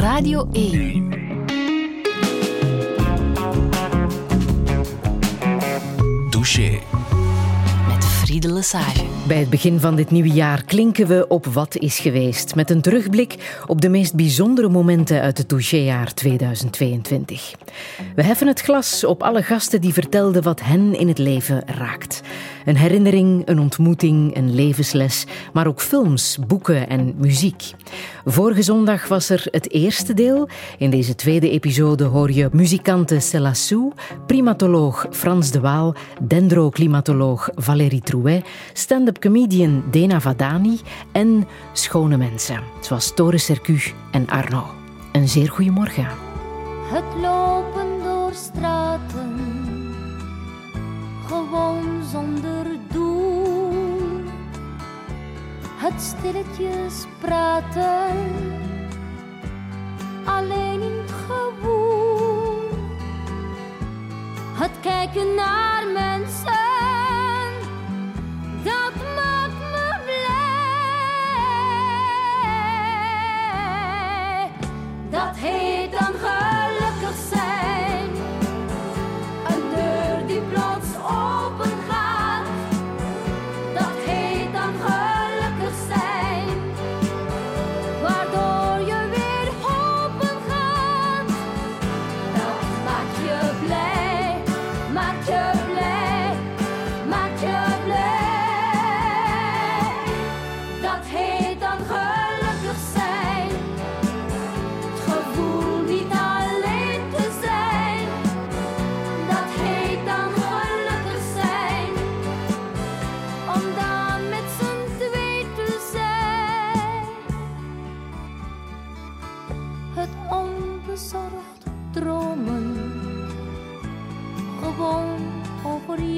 Radio 1. Douche. Met Friede Lesage. Bij het begin van dit nieuwe jaar klinken we op wat is geweest. Met een terugblik op de meest bijzondere momenten uit het touchéjaar 2022. We heffen het glas op alle gasten die vertelden wat hen in het leven raakt. Een herinnering, een ontmoeting, een levensles, maar ook films, boeken en muziek. Vorige zondag was er het eerste deel. In deze tweede episode hoor je muzikante Cella Sou, primatoloog Frans de Waal, dendroclimatoloog Valérie Trouet, stand-up comedian Dena Vadani en schone mensen, zoals Tore Sercu en Arno. Een zeer goede morgen. Het lopen door straten, gewoon zonder doel. Het stilletjes praten, alleen in gewoel. Het kijken naar mensen, dat maakt me blij. Dat heet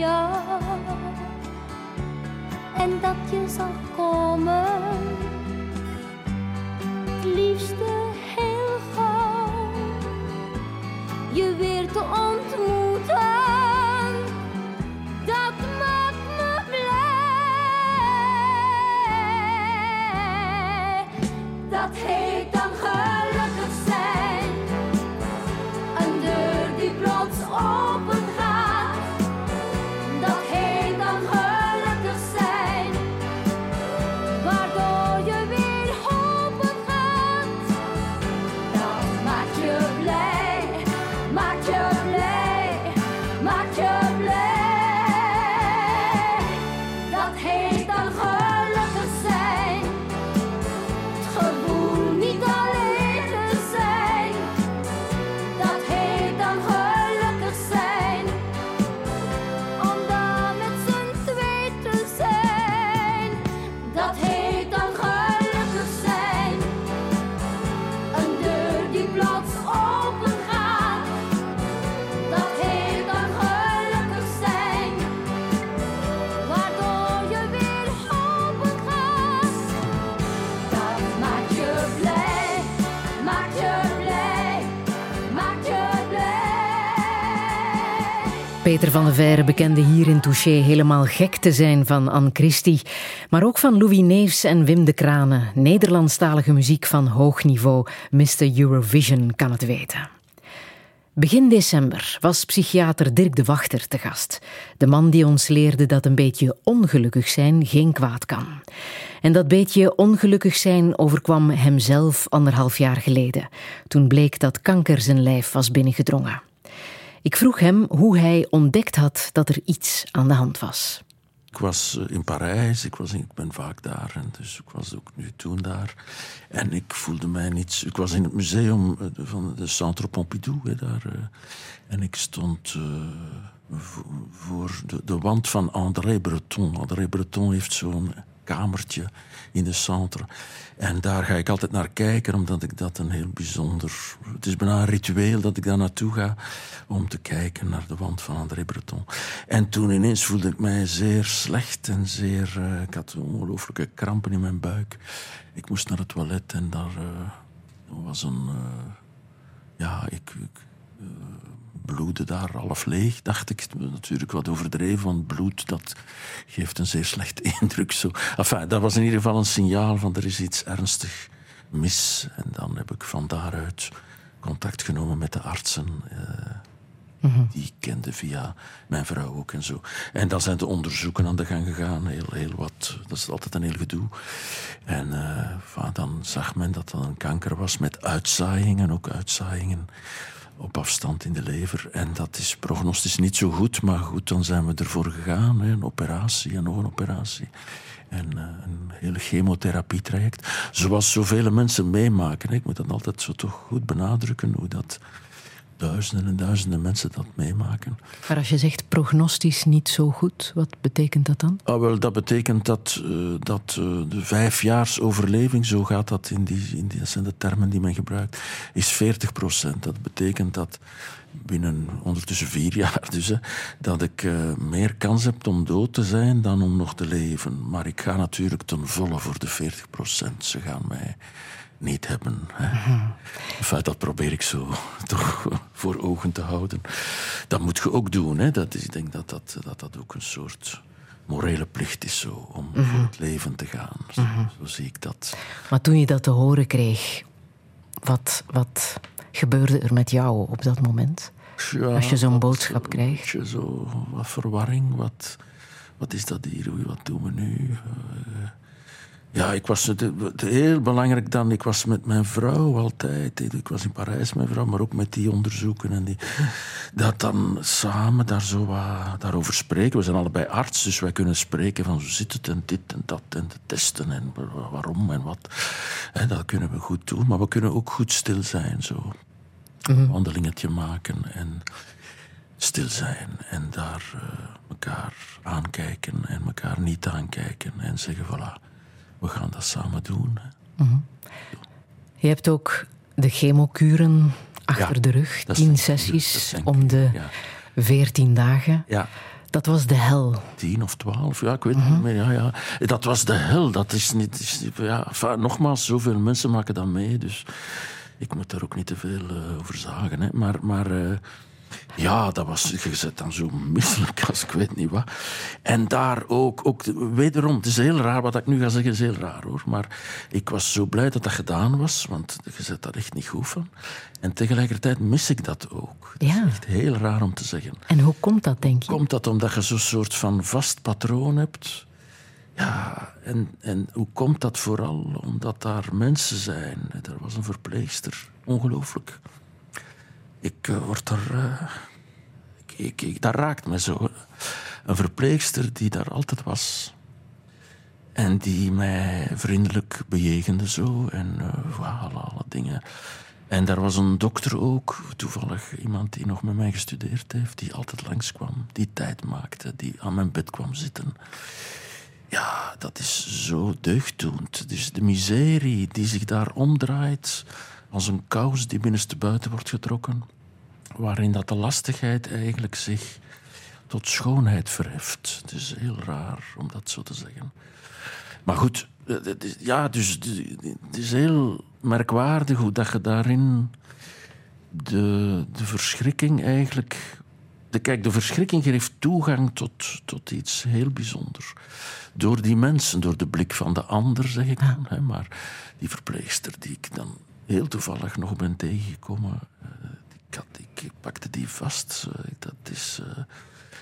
jou. En dat je zal komen het liefste heel gauw je weer te ontmoeten. Peter van de Veire bekende hier in Touché helemaal gek te zijn van Anne Christie, maar ook van Louis Neefs en Wim de Kranen. Nederlandstalige muziek van hoog niveau. Mr. Eurovision kan het weten. Begin december was psychiater Dirk de Wachter te gast. De man die ons leerde dat een beetje ongelukkig zijn geen kwaad kan. En dat beetje ongelukkig zijn overkwam hemzelf anderhalf jaar geleden. Toen bleek dat kanker zijn lijf was binnengedrongen. Ik vroeg hem hoe hij ontdekt had dat er iets aan de hand was. Ik was eh, in Parijs, ik, was ik ben vaak daar, en dus ik was ook nu toen daar. En ik voelde mij niet... Ik was in het museum eh, van de Centre Pompidou, hè, daar. eh, en ik stond vo- voor de, de wand van André Breton. André Breton heeft zo'n kamertje in de centre. En daar ga ik altijd naar kijken, omdat ik dat een heel bijzonder... Het is bijna een ritueel dat ik daar naartoe ga om te kijken naar de wand van André Breton. En toen ineens voelde ik mij zeer slecht en zeer... eh, ik had ongelooflijke krampen in mijn buik. Ik moest naar het toilet en daar eh, was een... eh, ja, ik... bloedde daar half leeg, dacht ik. Natuurlijk wat overdreven, want bloed dat geeft een zeer slechte indruk. Zo. Enfin, dat was in ieder geval een signaal van er is iets ernstig mis. En dan heb ik van daaruit contact genomen met de artsen. eh, Die ik kende via mijn vrouw ook en zo. En dan zijn de onderzoeken aan de gang gegaan. Heel, heel wat. Dat is altijd een heel gedoe. En van, dan zag men dat dat een kanker was met uitzaaiingen. Ook uitzaaiingen op afstand in de lever. En dat is prognostisch niet zo goed. Maar goed, dan zijn we ervoor gegaan. Hè. Een operatie en nog een operatie. En eh, een hele chemotherapietraject. Zoals zoveel mensen meemaken. Ik moet dat altijd zo toch goed benadrukken. Hoe dat duizenden en duizenden mensen dat meemaken. Maar als je zegt prognostisch niet zo goed, wat betekent dat dan? Ah, wel, dat betekent dat, eh, dat eh, de vijfjaars overleving, zo gaat dat in die, in die, dat zijn de termen die men gebruikt, is 40 procent. Dat betekent dat binnen ondertussen vier jaar dus, hè, dat ik eh, meer kans heb om dood te zijn dan om nog te leven. Maar ik ga natuurlijk ten volle voor de 40 procent. Ze gaan mij niet hebben. Hè. Enfin, dat probeer ik zo toch voor ogen te houden. Dat moet je ook doen. Hè. Dat is, ik denk dat dat, dat dat ook een soort morele plicht is zo, om voor het leven te gaan. Zo, zo zie ik dat. Maar toen je dat te horen kreeg, wat, wat gebeurde er met jou op dat moment? Ja, Als je zo'n boodschap krijgt. Zo, wat verwarring, wat, wat is dat hier, wat doen we nu? Eh, ja, ik was het, het heel belangrijk dan, ik was met mijn vrouw altijd. Ik was in Parijs met mijn vrouw, maar ook met die onderzoeken. En die, dat dan samen daar zo wat, daarover spreken. We zijn allebei arts, dus wij kunnen spreken van hoe zit het en dit en dat en de testen en wa- waarom en wat. En dat kunnen we goed doen, maar we kunnen ook goed stil zijn. Zo. Een wandelingetje maken en stil zijn en daar eh, elkaar aankijken en elkaar niet aankijken en zeggen voilà, we gaan dat samen doen. hè. Je hebt ook de chemokuren achter Ja, de rug. Tien sessies om de Ja, veertien dagen. ja, Dat was de hel. tien of twaalf, ja, ik weet het niet meer. Ja, ja. Dat was de hel, dat is niet... Is, ja, enfin, nogmaals, zoveel mensen maken dat mee, dus ik moet daar ook niet te veel eh, over zagen. Hè. Maar, maar eh, ja, dat was, je zit dan zo misselijk als ik weet niet wat. En daar ook, ook, wederom, het is heel raar, wat ik nu ga zeggen is heel raar hoor. Maar ik was zo blij dat dat gedaan was, want je zet daar echt niet goed van. En tegelijkertijd mis ik dat ook. Dat Ja. is echt heel raar om te zeggen. En hoe komt dat, denk je? Komt dat omdat je zo'n soort van vast patroon hebt? Ja, en, en hoe komt dat vooral? Omdat daar mensen zijn. Er was een verpleegster. Ongelooflijk. Ik eh, word er... eh, ik, ik, dat raakt me zo. Een verpleegster die daar altijd was. En die mij vriendelijk bejegende zo. En voilà, alle dingen. En daar was een dokter ook, toevallig iemand die nog met mij gestudeerd heeft, die altijd langskwam, die tijd maakte, die aan mijn bed kwam zitten. Ja, dat is zo deugddoend. Dus de miserie die zich daar omdraait als een kous die binnenste buiten wordt getrokken, waarin dat de lastigheid eigenlijk zich tot schoonheid verheft. Het is heel raar om dat zo te zeggen. Maar goed, het is- ja, dus het is heel merkwaardig hoe dat je daarin de, de verschrikking eigenlijk. De, kijk, de verschrikking geeft toegang tot, tot iets heel bijzonders. Door die mensen, door de blik van de ander, zeg ik dan. Hè, maar die verpleegster die ik dan heel toevallig nog ben tegengekomen, eh, ik, had, ik pakte die vast. eh, Dat is. eh,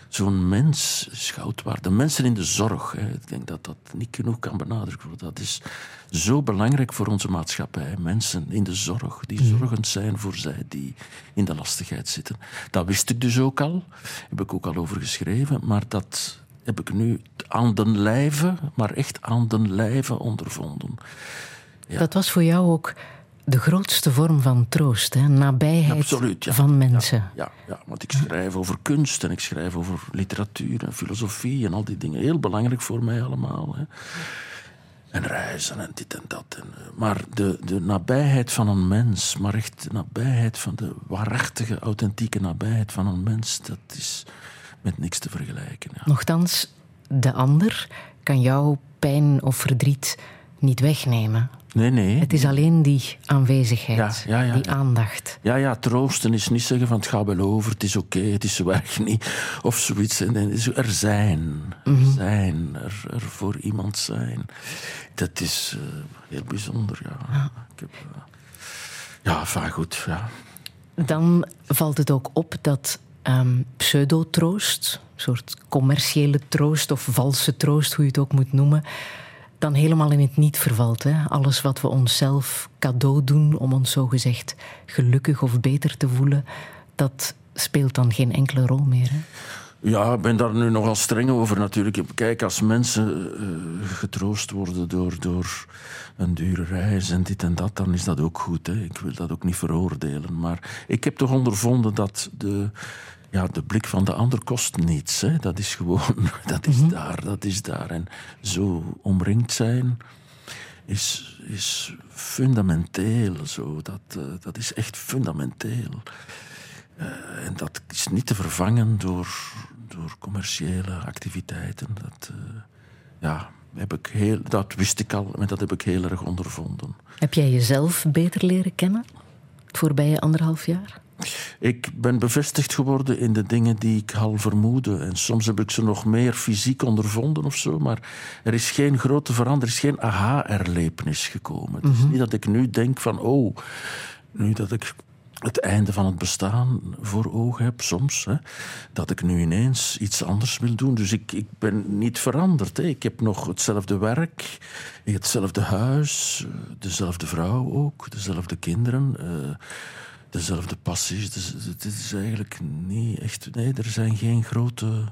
Zo'n mens is goud waard. De mensen in de zorg, hè, ik denk dat dat niet genoeg kan benadrukt worden. Dat is zo belangrijk voor onze maatschappij. Mensen in de zorg, die zorgend zijn voor zij die in de lastigheid zitten. Dat wist ik dus ook al, heb ik ook al over geschreven, maar dat heb ik nu aan den lijve, maar echt aan den lijve ondervonden. Dat was voor jou ook de grootste vorm van troost, hè? nabijheid Absoluut, ja. van mensen. Ja, ja, want ik schrijf over kunst en ik schrijf over literatuur en filosofie en al die dingen. Heel belangrijk voor mij allemaal. Hè. En reizen en dit en dat. En, eh, maar de, de nabijheid van een mens, maar echt de nabijheid van de waarachtige, authentieke nabijheid van een mens, dat is met niks te vergelijken. Ja. Nochtans, de ander kan jouw pijn of verdriet niet wegnemen. Nee, nee. Het is alleen die aanwezigheid, Ja, ja, ja, die aandacht. Ja, ja, troosten is niet zeggen van het gaat wel over, het is oké, het is erg niet. Of zoiets. En, Er zijn. Er zijn. Er, er voor iemand zijn. Dat is eh, heel bijzonder, ja. Ik heb, eh, ja, van goed, ja. Dan valt het ook op dat ehm, pseudotroost, een soort commerciële troost of valse troost, hoe je het ook moet noemen, dan helemaal in het niet vervalt. Hè? Alles wat we onszelf cadeau doen om ons zogezegd gelukkig of beter te voelen, dat speelt dan geen enkele rol meer. Hè? Ja, ik ben daar nu nogal streng over natuurlijk. Kijk, als mensen eh, getroost worden door, door een dure reis en dit en dat, dan is dat ook goed. Hè. Ik wil dat ook niet veroordelen. Maar ik heb toch ondervonden dat de, ja, de blik van de ander kost niets. Hè. Dat is gewoon, dat is daar, dat is daar. En zo omringd zijn is, is fundamenteel. Zo. Dat, eh, dat is echt fundamenteel. Eh, en dat is niet te vervangen door, door commerciële activiteiten. Dat, eh, ja, heb ik heel, dat wist ik al, maar dat heb ik heel erg ondervonden. Heb jij jezelf beter leren kennen het voorbije anderhalf jaar? Ik ben bevestigd geworden in de dingen die ik al vermoedde. En soms heb ik ze nog meer fysiek ondervonden of zo. Maar er is geen grote verandering, er is geen aha-erlevenis gekomen. Het is niet dat ik nu denk van, oh, nu dat ik het einde van het bestaan voor ogen heb, soms, hè, dat ik nu ineens iets anders wil doen. Dus ik, ik ben niet veranderd. Hè. Ik heb nog hetzelfde werk, hetzelfde huis, eh, dezelfde vrouw ook, dezelfde kinderen. eh, dezelfde passies. Dus het is eigenlijk niet echt. Nee, er zijn geen grote,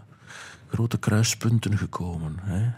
grote kruispunten gekomen. Hè.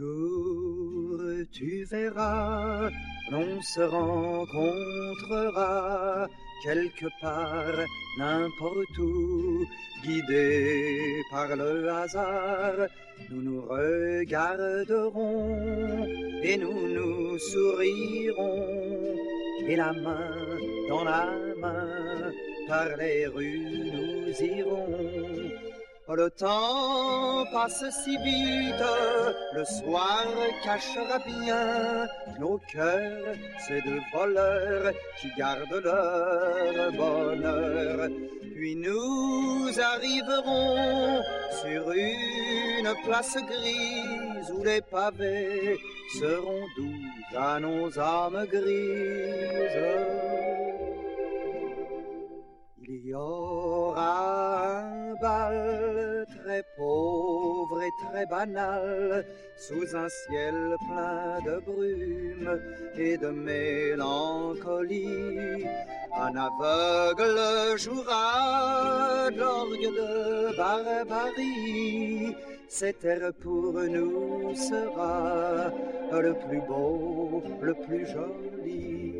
Jour tu verras, l'on se rencontrera quelque part, n'importe où, guidés par le hasard. Nous nous regarderons et nous nous sourirons, et la main dans la main, par les rues nous irons. Le temps passe si vite, le soir cachera bien nos cœurs, ces deux voleurs qui gardent leur bonheur. Puis nous arriverons sur une place grise où les pavés seront doux à nos âmes grises. Il y aura un très pauvre et très banal sous un ciel plein de brume et de mélancolie. Un aveugle jouera l'orgue de barbarie. Cet air pour nous sera le plus beau, le plus joli.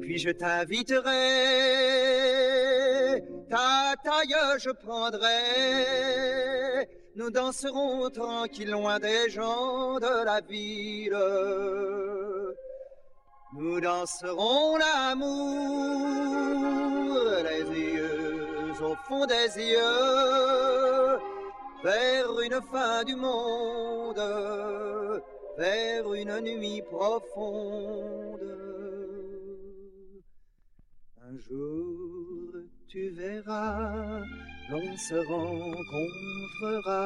Puis je t'inviterai, ta taille je prendrai. Nous danserons tranquille loin des gens de la ville. Nous danserons l'amour, les yeux au fond des yeux, vers une fin du monde, vers une nuit profonde. Un jour tu verras, l'on se rencontrera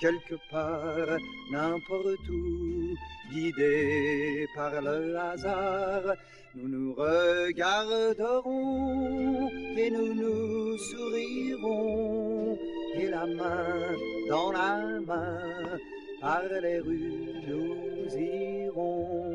quelque part, n'importe où, guidés par le hasard. Nous nous regarderons et nous nous sourirons, et la main dans la main, par les rues nous irons.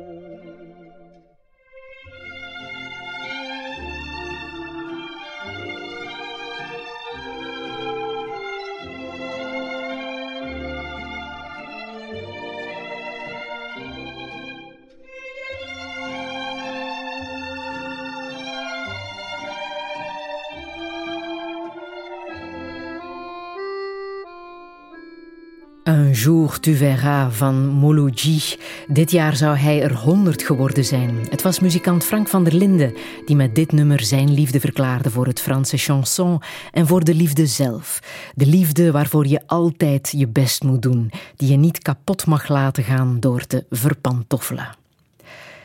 Jour tu verras van Mouloudji. Dit jaar zou hij er 100 geworden zijn. Het was muzikant Frank van der Linden die met dit nummer zijn liefde verklaarde voor het Franse chanson en voor de liefde zelf. De liefde waarvoor je altijd je best moet doen, die je niet kapot mag laten gaan door te verpantoffelen.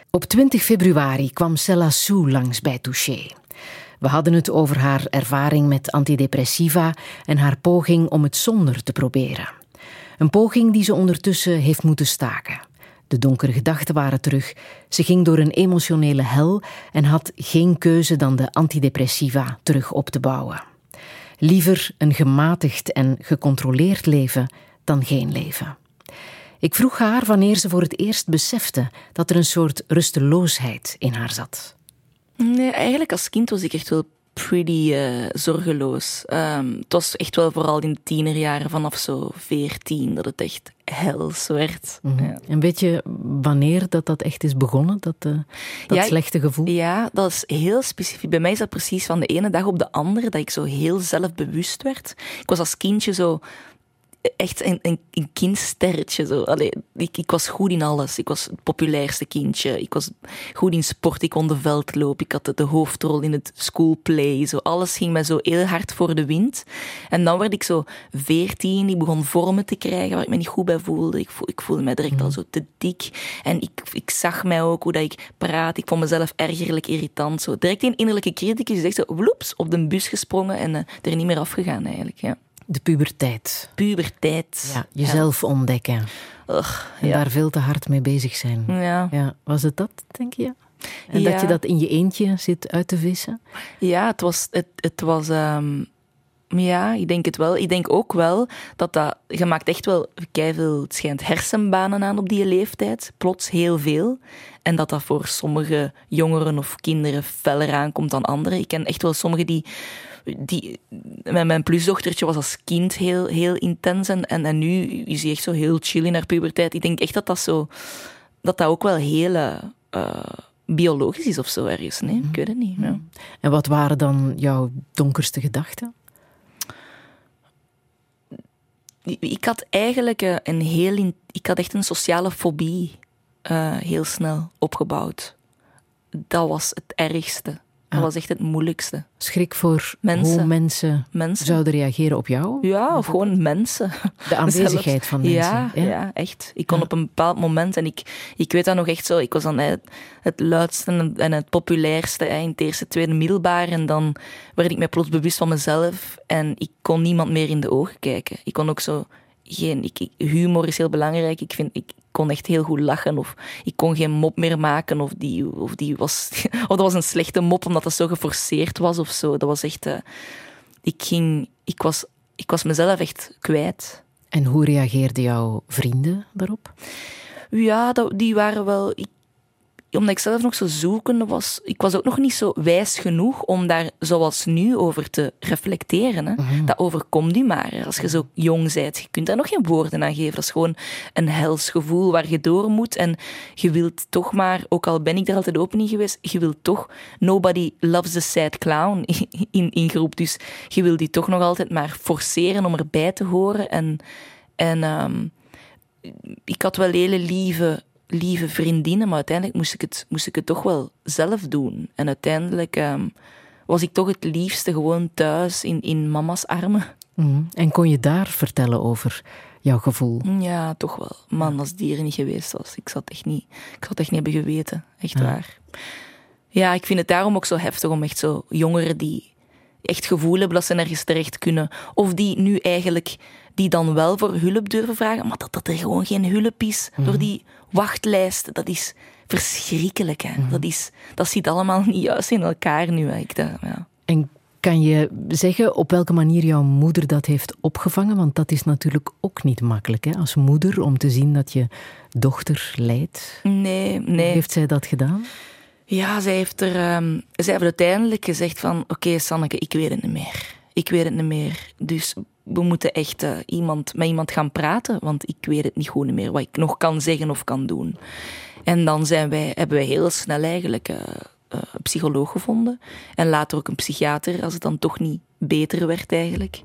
Op 20 februari kwam Cella Sou langs bij Touché. We hadden het over haar ervaring met antidepressiva en haar poging om het zonder te proberen. Een poging die ze ondertussen heeft moeten staken. De donkere gedachten waren terug. Ze ging door een emotionele hel en had geen keuze dan de antidepressiva terug op te bouwen. Liever een gematigd en gecontroleerd leven dan geen leven. Ik vroeg haar wanneer ze voor het eerst besefte dat er een soort rusteloosheid in haar zat. Nee, eigenlijk als kind was ik echt wel pretty uh, zorgeloos. Um, het was echt wel vooral in de tienerjaren, vanaf zo veertien, dat het echt hels werd. Mm -hmm. ja. En weet je wanneer dat, dat echt is begonnen, dat, uh, dat ja, slechte gevoel? Ja, dat is heel specifiek. Bij mij is dat precies van de ene dag op de andere, dat ik zo heel zelfbewust werd. Ik was als kindje zo echt een, een, een kindsterretje. Zo. Allee, ik, ik was goed in alles. Ik was het populairste kindje. Ik was goed in sport. Ik kon de veldloop. Ik had de, de hoofdrol in het schoolplay. Zo. Alles ging mij zo heel hard voor de wind. En dan werd ik zo veertien. Ik begon vormen te krijgen waar ik me niet goed bij voelde. Ik, voel, ik voelde mij direct al zo te dik. En ik, ik zag mij ook hoe dat ik praat. Ik vond mezelf ergerlijk irritant. Zo. Direct een innerlijke criticus is echt zo op de bus gesprongen en uh, er niet meer afgegaan eigenlijk. Ja. De puberteit. Puberteit. Ja, jezelf ja. ontdekken. Ugh, en ja. daar veel te hard mee bezig zijn. Ja. ja. Was het dat, denk je? En dat je dat in je eentje zit uit te vissen? Ja, het was... Het, het was um, ja, ik denk het wel. Ik denk ook wel dat dat... Je maakt echt wel veel, het schijnt, hersenbanen aan op die leeftijd. Plots heel veel. En dat dat voor sommige jongeren of kinderen feller aankomt dan anderen. Ik ken echt wel sommigen die die, mijn, mijn plusdochtertje was als kind heel, heel intens en, en, en nu is hij echt zo heel chill in haar puberteit. Ik denk echt dat dat zo, dat dat ook wel heel uh, biologisch is of zo ergens. Nee, ik weet het niet. Ja. En wat waren dan jouw donkerste gedachten? Ik had eigenlijk een heel, ik had echt een sociale fobie uh, heel snel opgebouwd. Dat was het ergste. Dat was echt het moeilijkste. Schrik voor mensen. hoe mensen, mensen, zouden reageren op jou? Ja, of gewoon mensen. De aanwezigheid van mensen. Ja, ja. ja echt. Ik kon ja. op een bepaald moment, en ik, ik weet dat nog echt zo, ik was dan het, het luidste en het populairste in het eerste, tweede middelbaar. En dan werd ik mij plots bewust van mezelf en ik kon niemand meer in de ogen kijken. Ik kon ook zo geen, ik, humor is heel belangrijk. Ik, vind, ik kon echt heel goed lachen. Of ik kon geen mop meer maken. Of, die, of, die was, of dat was een slechte mop omdat dat zo geforceerd was of zo. Dat was echt. Uh, ik, ging, ik, was, ik was mezelf echt kwijt. En hoe reageerden jouw vrienden daarop? Ja, dat, die waren wel. Ik, omdat ik zelf nog zo zoekende was, ik was ook nog niet zo wijs genoeg om daar zoals nu over te reflecteren. Hè. Mm. Dat overkomt u maar. Als je zo jong bent, je kunt daar nog geen woorden aan geven. Dat is gewoon een hels gevoel waar je door moet. En je wilt toch maar, ook al ben ik er altijd open in geweest, je wilt toch, nobody loves the sad clown in, in groep. Dus je wil die toch nog altijd maar forceren om erbij te horen. En, en um, ik had wel hele lieve lieve vriendinnen, maar uiteindelijk moest ik het, moest ik het toch wel zelf doen. En uiteindelijk um, was ik toch het liefste gewoon thuis in, in mama's armen. Mm. En kon je daar vertellen over jouw gevoel? Ja, toch wel. Man, als die er niet geweest was, ik zat echt niet, ik zat echt niet hebben geweten. Echt ja. waar. Ja, ik vind het daarom ook zo heftig om echt zo jongeren die echt gevoel hebben dat ze nergens terecht kunnen, of die nu eigenlijk die dan wel voor hulp durven vragen, maar dat, dat er gewoon geen hulp is mm. door die wachtlijsten, dat is verschrikkelijk. Hè? Mm. Dat, is, dat zit allemaal niet juist in elkaar nu. Hè? Ik dacht, ja. En kan je zeggen op welke manier jouw moeder dat heeft opgevangen? Want dat is natuurlijk ook niet makkelijk hè? als moeder om te zien dat je dochter lijdt. Nee, nee. Heeft zij dat gedaan? Ja, zij heeft, er, um, zij heeft uiteindelijk gezegd van... Oké, okay, Sanneke, ik weet het niet meer. Ik weet het niet meer. Dus we moeten echt uh, iemand, met iemand gaan praten, want ik weet het niet goed meer wat ik nog kan zeggen of kan doen. En dan zijn wij, hebben wij heel snel eigenlijk uh, eh, een psycholoog gevonden. En later ook een psychiater, als het dan toch niet beter werd eigenlijk.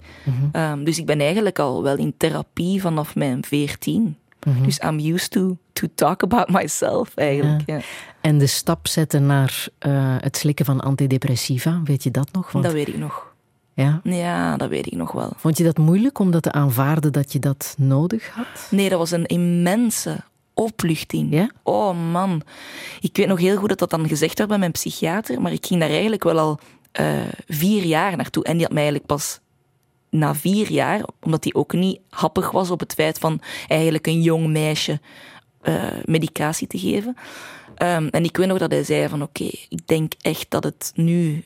Ehm, dus ik ben eigenlijk al wel in therapie vanaf mijn veertien. Dus I'm used to, to talk about myself eigenlijk. Ja. En de stap zetten naar eh, het slikken van antidepressiva, weet je dat nog? Want, Dat weet ik nog. Ja? Ja, dat weet ik nog wel. Vond je dat moeilijk om dat te aanvaarden dat je dat nodig had? Nee, dat was een immense opluchting. Ja? Oh man. Ik weet nog heel goed dat dat dan gezegd werd bij mijn psychiater, maar ik ging daar eigenlijk wel al eh, vier jaar naartoe. En die had mij eigenlijk pas na vier jaar, omdat hij ook niet happig was op het feit van eigenlijk een jong meisje eh, medicatie te geven. Ehm, en ik weet nog dat hij zei van oké, ik denk echt dat het nu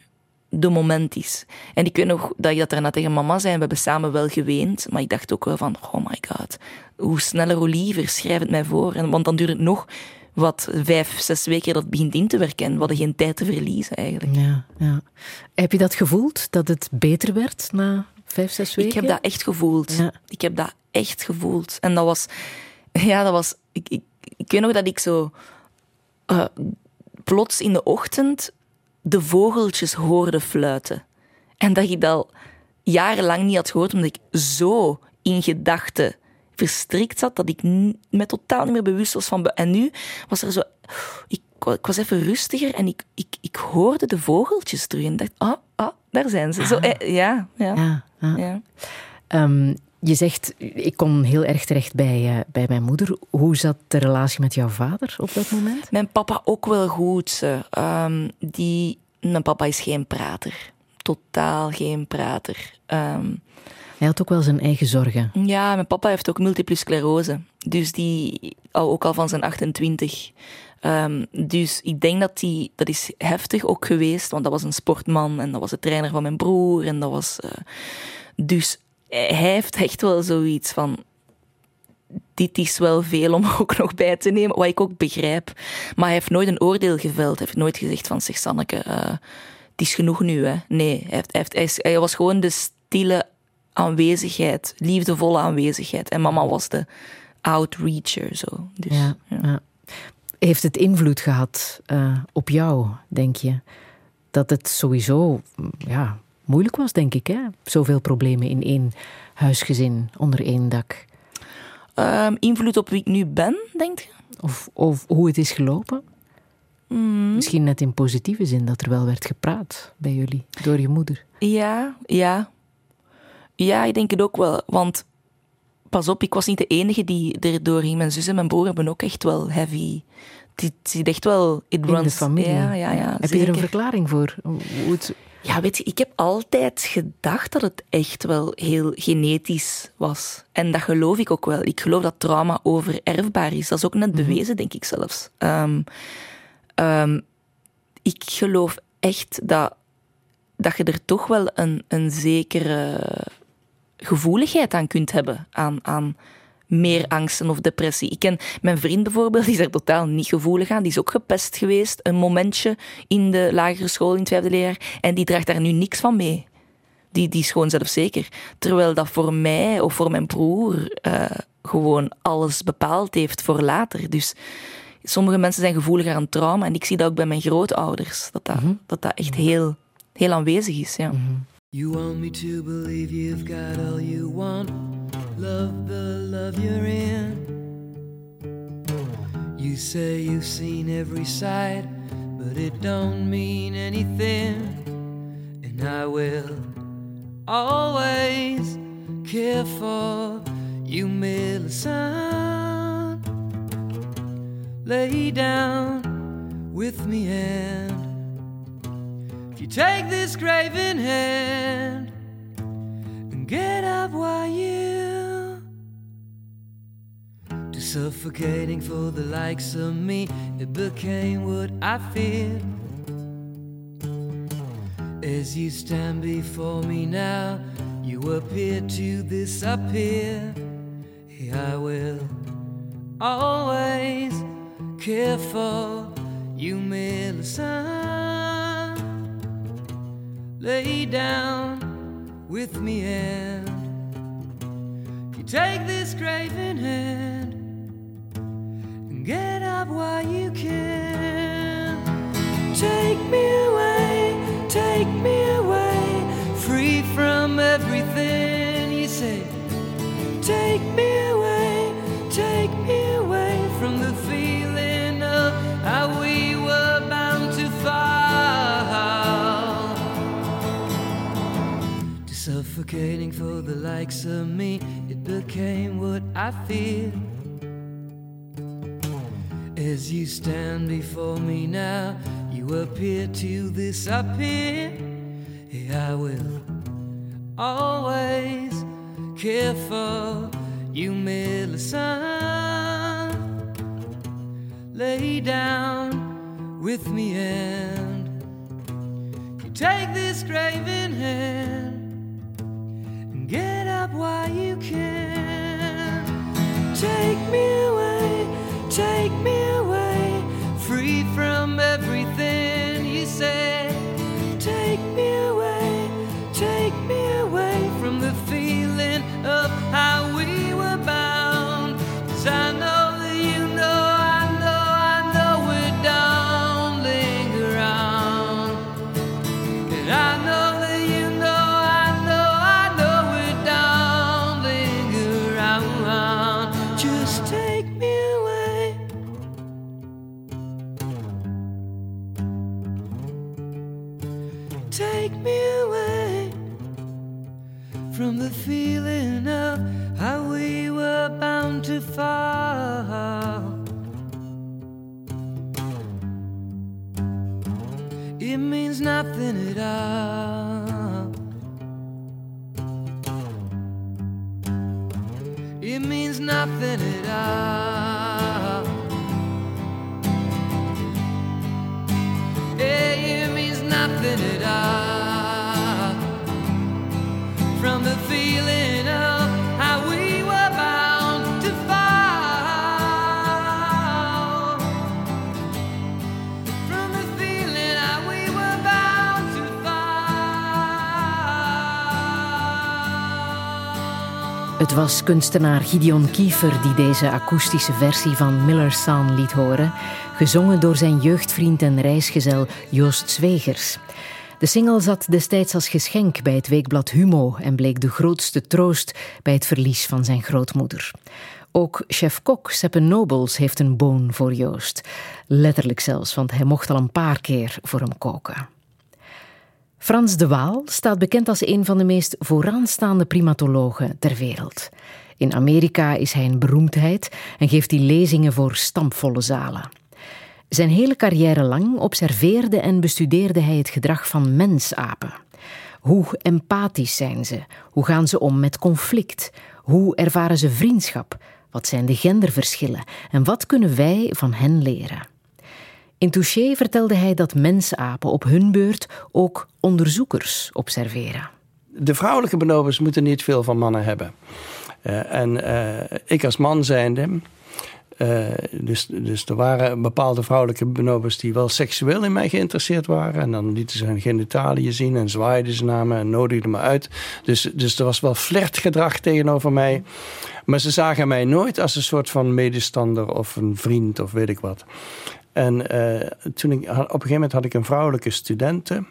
de moment is. En ik weet nog dat ik dat daarna tegen mama zei we hebben samen wel geweend, maar ik dacht ook wel van oh my god, hoe sneller hoe liever, schrijf het mij voor. En, want dan duurt het nog wat vijf, zes weken dat het begint in te werken en we hadden geen tijd te verliezen eigenlijk. Ja, ja. Heb je dat gevoeld, dat het beter werd na vijf, zes weken? Ik heb dat echt gevoeld. Ja. Ik heb dat echt gevoeld. En dat was, ja, dat was, ik, ik, ik weet nog dat ik zo eh, plots in de ochtend de vogeltjes hoorde fluiten. En dat ik dat al jarenlang niet had gehoord, omdat ik zo in gedachten verstrikt zat, dat ik me totaal niet meer bewust was van... En nu was er zo... Ik, ik was even rustiger en ik, ik, ik hoorde de vogeltjes terug en dacht, ah, ah, daar zijn ze. Zo, eh, ja, ja, Ja, ja. ja. Ehm, je zegt, ik kom heel erg terecht bij, eh, bij mijn moeder. Hoe zat de relatie met jouw vader op dat moment? Mijn papa ook wel goed. eh. Ehm, die, mijn papa is geen prater. Totaal geen prater. Ehm, Hij had ook wel zijn eigen zorgen. ja, mijn papa heeft ook multiple sclerose. Dus die al, ook al van zijn 28. Ehm, dus ik denk dat die, dat is heftig ook geweest, want dat was een sportman en dat was de trainer van mijn broer. En dat was, eh, dus hij heeft echt wel zoiets van, dit is wel veel om ook nog bij te nemen, wat ik ook begrijp. Maar hij heeft nooit een oordeel geveld. Hij heeft nooit gezegd van, zeg Sanneke, eh, het is genoeg nu. Hè. Nee, hij, heeft, hij, hij, was gewoon de stille aanwezigheid, liefdevolle aanwezigheid. En mama was de outreacher. Zo. Dus, Ja, ja. ja. Heeft het invloed gehad eh, op jou, denk je? Dat het sowieso ja, moeilijk was, denk ik. Hè? Zoveel problemen in één huisgezin, onder één dak. Ehm, invloed op wie ik nu ben, denk je? Of, of hoe het is gelopen. Mm. Misschien net in positieve zin dat er wel werd gepraat bij jullie, door je moeder. Ja, ja. Ja, ik denk het ook wel. Want pas op, ik was niet de enige die erdoor ging. Mijn zus en mijn broer hebben ook echt wel heavy. Het zit echt wel. It In de familie. Ja, ja, ja. Heb je er een verklaring voor? Hoe het... Ja, weet je, ik heb altijd gedacht dat het echt wel heel genetisch was. En dat geloof ik ook wel. Ik geloof dat trauma overerfbaar is. Dat is ook net bewezen, denk ik zelfs. Ehm, ehm, ik geloof echt dat, dat je er toch wel een, een zekere gevoeligheid aan kunt hebben. Aan, aan meer angsten of depressie. Ik ken mijn vriend bijvoorbeeld, die is er totaal niet gevoelig aan. Die is ook gepest geweest, een momentje in de lagere school in het vijfde leerjaar. En die draagt daar nu niks van mee. Die, die is gewoon zelfzeker. Terwijl dat voor mij of voor mijn broer eh, gewoon alles bepaald heeft voor later. Dus sommige mensen zijn gevoeliger aan trauma. En ik zie dat ook bij mijn grootouders. Dat dat, dat, dat echt heel, heel aanwezig is. Ja. You want me to believe you've got all you want. Love the love you're in. You say you've seen every side, but it don't mean anything. And I will always care for you, Millicent. Lay down with me and if you take this graven hand and get up while you suffocating for the likes of me, it became what I feared. As you stand before me now, you appear to disappear. I will always care for you, Millicent. Lay down with me and you take this graven hand and get up while you can. Take me away, Take me away, free from everything you say. Take me away, take me away from the feeling of how we were bound to fall. Suffocating for the likes of me, it became what I feared. As you stand before me now, you appear to disappear. I will always care for you, Millicent. Lay down with me and you take this graven Het was kunstenaar Gideon Kiefer die deze akoestische versie van Miller's Song liet horen, gezongen door zijn jeugdvriend en reisgezel Joost Zwegers. De single zat destijds als geschenk bij het weekblad Humo en bleek de grootste troost bij het verlies van zijn grootmoeder. Ook chef-kok Seppe Nobles heeft een boon voor Joost. Letterlijk zelfs, want hij mocht al een paar keer voor hem koken. Frans de Waal staat bekend als een van de meest vooraanstaande primatologen ter wereld. In Amerika is hij een beroemdheid en geeft hij lezingen voor stampvolle zalen. Zijn hele carrière lang observeerde en bestudeerde hij het gedrag van mensapen. Hoe empathisch zijn ze? Hoe gaan ze om met conflict? Hoe ervaren ze vriendschap? Wat zijn de genderverschillen? En wat kunnen wij van hen leren? In Touché vertelde hij dat mensapen op hun beurt ook onderzoekers observeren. De vrouwelijke bonobos moeten niet veel van mannen hebben. Uh, en uh, ik als man zijnde. Uh, dus, dus er waren bepaalde vrouwelijke bonobos die wel seksueel in mij geïnteresseerd waren. En dan lieten ze hun genitaliën zien en zwaaiden ze naar me en nodigden me uit. Dus, dus er was wel flirtgedrag tegenover mij. Maar ze zagen mij nooit als een soort van medestander of een vriend of weet ik wat. En toen ik, op een gegeven moment had ik een vrouwelijke studente.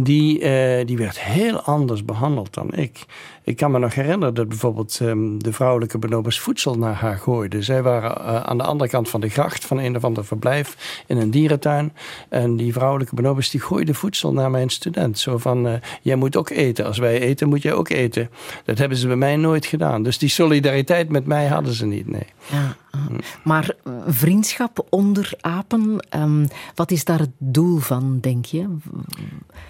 Die, uh, die werd heel anders behandeld dan ik. Ik kan me nog herinneren dat bijvoorbeeld um, de vrouwelijke bonobos voedsel naar haar gooiden. Zij waren uh, aan de andere kant van de gracht van een of ander verblijf in een dierentuin. En die vrouwelijke bonobos die gooiden voedsel naar mijn student. Zo van, uh, jij moet ook eten. Als wij eten, moet jij ook eten. Dat hebben ze bij mij nooit gedaan. Dus die solidariteit met mij hadden ze niet, nee. Ja, maar vriendschap onder apen, um, wat is daar het doel van, denk je?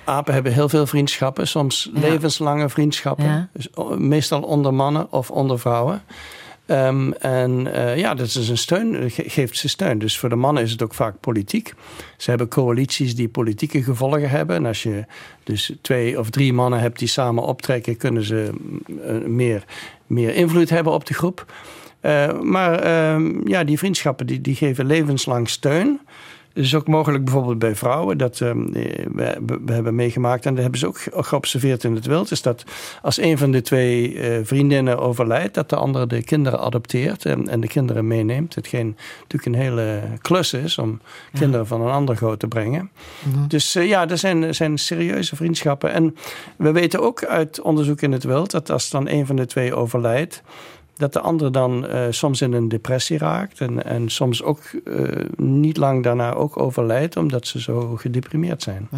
Apen hebben heel veel vriendschappen, soms ja. levenslange vriendschappen. Ja. Meestal onder mannen of onder vrouwen. Um, en uh, ja, dat is een steun, ge geeft ze steun. Dus voor de mannen is het ook vaak politiek. Ze hebben coalities die politieke gevolgen hebben. En als je dus twee of drie mannen hebt die samen optrekken, kunnen ze uh, meer, meer invloed hebben op de groep. Maar ja, die vriendschappen die, die geven levenslang steun. Het is ook mogelijk bijvoorbeeld bij vrouwen. Dat ehm, we, we, hebben meegemaakt, en dat hebben ze ook geobserveerd in het wild. Is dat als een van de twee eh, vriendinnen overlijdt, dat de andere de kinderen adopteert en, en de kinderen meeneemt. Hetgeen natuurlijk een hele klus is om kinderen van een ander groot te brengen. Mhm. Dus eh, ja, er zijn, zijn serieuze vriendschappen. En we weten ook uit onderzoek in het wild dat als dan een van de twee overlijdt dat de ander dan uh, soms in een depressie raakt. En, en soms ook uh, niet lang daarna ook overlijdt, omdat ze zo gedeprimeerd zijn.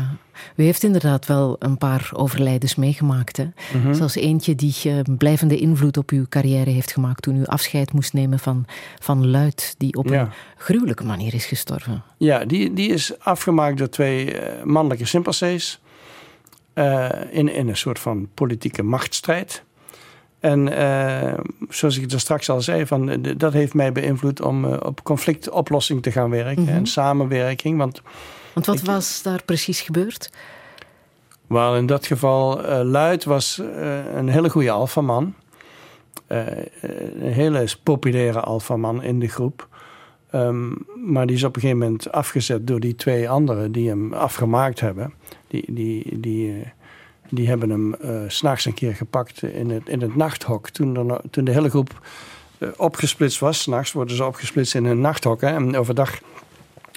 U heeft inderdaad wel een paar overlijdens meegemaakt. Hè? Mhm. Zoals eentje die uh, blijvende invloed op uw carrière heeft gemaakt toen u afscheid moest nemen van, van Luid, die op Ja. een gruwelijke manier is gestorven. Ja, die, die is afgemaakt door twee eh, mannelijke chimpansees. eh, in, in een soort van politieke machtsstrijd. En eh, zoals ik er straks al zei, van, eh, dat heeft mij beïnvloed om eh, op conflictoplossing te gaan werken Mhm. en samenwerking. Want Want wat was daar precies gebeurd? Wel, in dat geval, eh Luid was een hele goede alfaman. Een hele populaire alfaman in de groep. Ehm, maar die is op een gegeven moment afgezet door die twee anderen die hem afgemaakt hebben. Die, die, die, die hebben hem s s'nachts een keer gepakt in het, in het nachthok. Toen, toen de hele groep eh, opgesplitst was. S'nachts worden ze opgesplitst in een nachthok. En overdag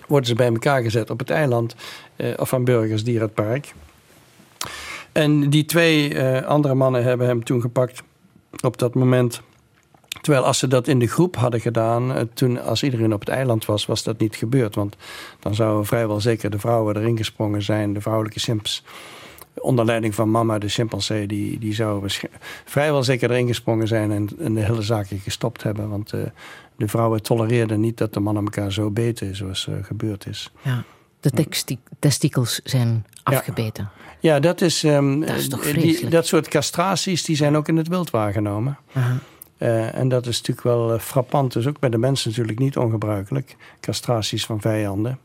worden ze bij elkaar gezet op het eiland. eh, of aan Burgers Dierenpark. En die twee andere mannen hebben hem toen gepakt op dat moment. Terwijl als ze dat in de groep hadden gedaan, toen als iedereen op het eiland was, was dat niet gebeurd. Want dan zouden vrijwel zeker de vrouwen erin gesprongen zijn, de vrouwelijke simps. Onder leiding van mama, de chimpansee, die, die zou vrijwel zeker erin gesprongen zijn en, en de hele zaakje gestopt hebben. Want eh, de vrouwen tolereerden niet dat de mannen elkaar zo beten zoals eh, gebeurd is. Ja, de testikels zijn afgebeten. Ja, dat is. ehm, Dat is toch die- vreselijk? dat soort castraties die zijn ook in het wild waargenomen. Aha. Eh, en dat is natuurlijk wel eh, frappant. Dus ook bij de mensen natuurlijk niet ongebruikelijk. Castraties van vijanden.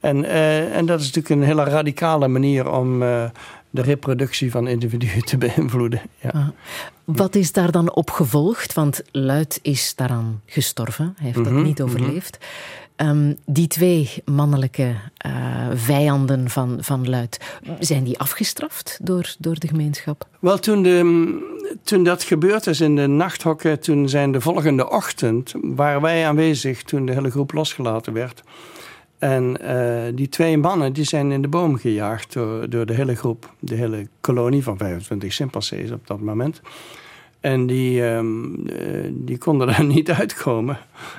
En, eh, en dat is natuurlijk een hele radicale manier om eh, de reproductie van individuen te beïnvloeden. Ja. Ah. Wat is daar dan op gevolgd? Want Luid is daaraan gestorven. Hij heeft Mhm, dat niet mhm. overleefd. Ehm, die twee mannelijke eh, vijanden van, van Luid, zijn die afgestraft door, door de gemeenschap? Wel, toen, de, toen dat gebeurd is in de nachthokken, toen zijn de volgende ochtend, waren wij aanwezig toen de hele groep losgelaten werd. En eh, die twee mannen die zijn in de boom gejaagd door, door de hele groep, de hele kolonie van 25 chimpansees op dat moment. En die, ehm, eh, die konden er niet uitkomen.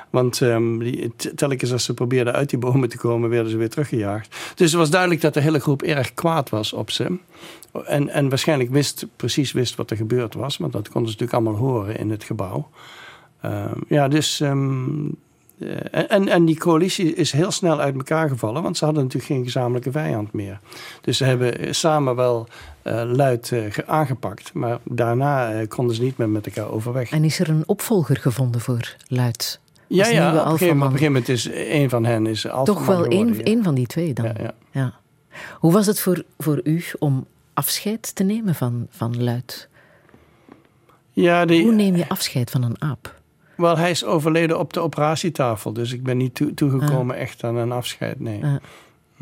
Want ehm, die, telkens als ze probeerden uit die bomen te komen, werden ze weer teruggejaagd. Dus het was duidelijk dat de hele groep erg kwaad was op ze. En, en waarschijnlijk wist, precies wist wat er gebeurd was. Want dat konden ze natuurlijk allemaal horen in het gebouw. Ehm, ja, dus... eh, en, en die coalitie is heel snel uit elkaar gevallen, want ze hadden natuurlijk geen gezamenlijke vijand meer. Dus ze hebben samen wel eh, luid eh, ge- aangepakt, maar daarna konden ze niet meer met elkaar overweg. En is er een opvolger gevonden voor Luid? Ja, ja nieuwe op, een gegeven, alfaman? op een gegeven moment is een van hen is Toch wel één, ja. van die twee dan? Ja, ja. Ja. Hoe was het voor, voor u om afscheid te nemen van, van Luid? Ja, die, Hoe neem je afscheid van een aap? Wel, hij is overleden op de operatietafel, dus ik ben niet toe- toegekomen echt aan een afscheid, nee. Ah.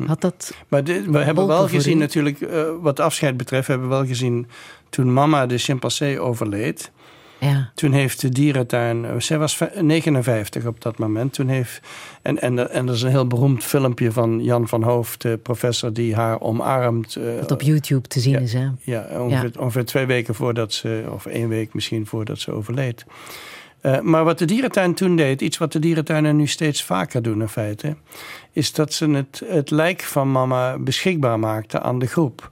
Had dat Maar dit, we hebben wel gezien u? natuurlijk, eh, wat afscheid betreft, hebben we wel gezien toen mama de chimpansee overleed. Ja. Toen heeft de dierentuin, eh, zij was ve- 59 op dat moment. Toen heeft, en, en, er- en er is een heel beroemd filmpje van Jan van Hoofd, de professor die haar omarmt. eh, dat op YouTube te zien ja. is, hè? ja, ongeveer, ongeveer twee weken voordat ze, of één week misschien voordat ze overleed. Eh, maar wat de dierentuin toen deed, iets wat de dierentuinen nu steeds vaker doen in feite, is dat ze het, het lijk van mama beschikbaar maakten aan de groep.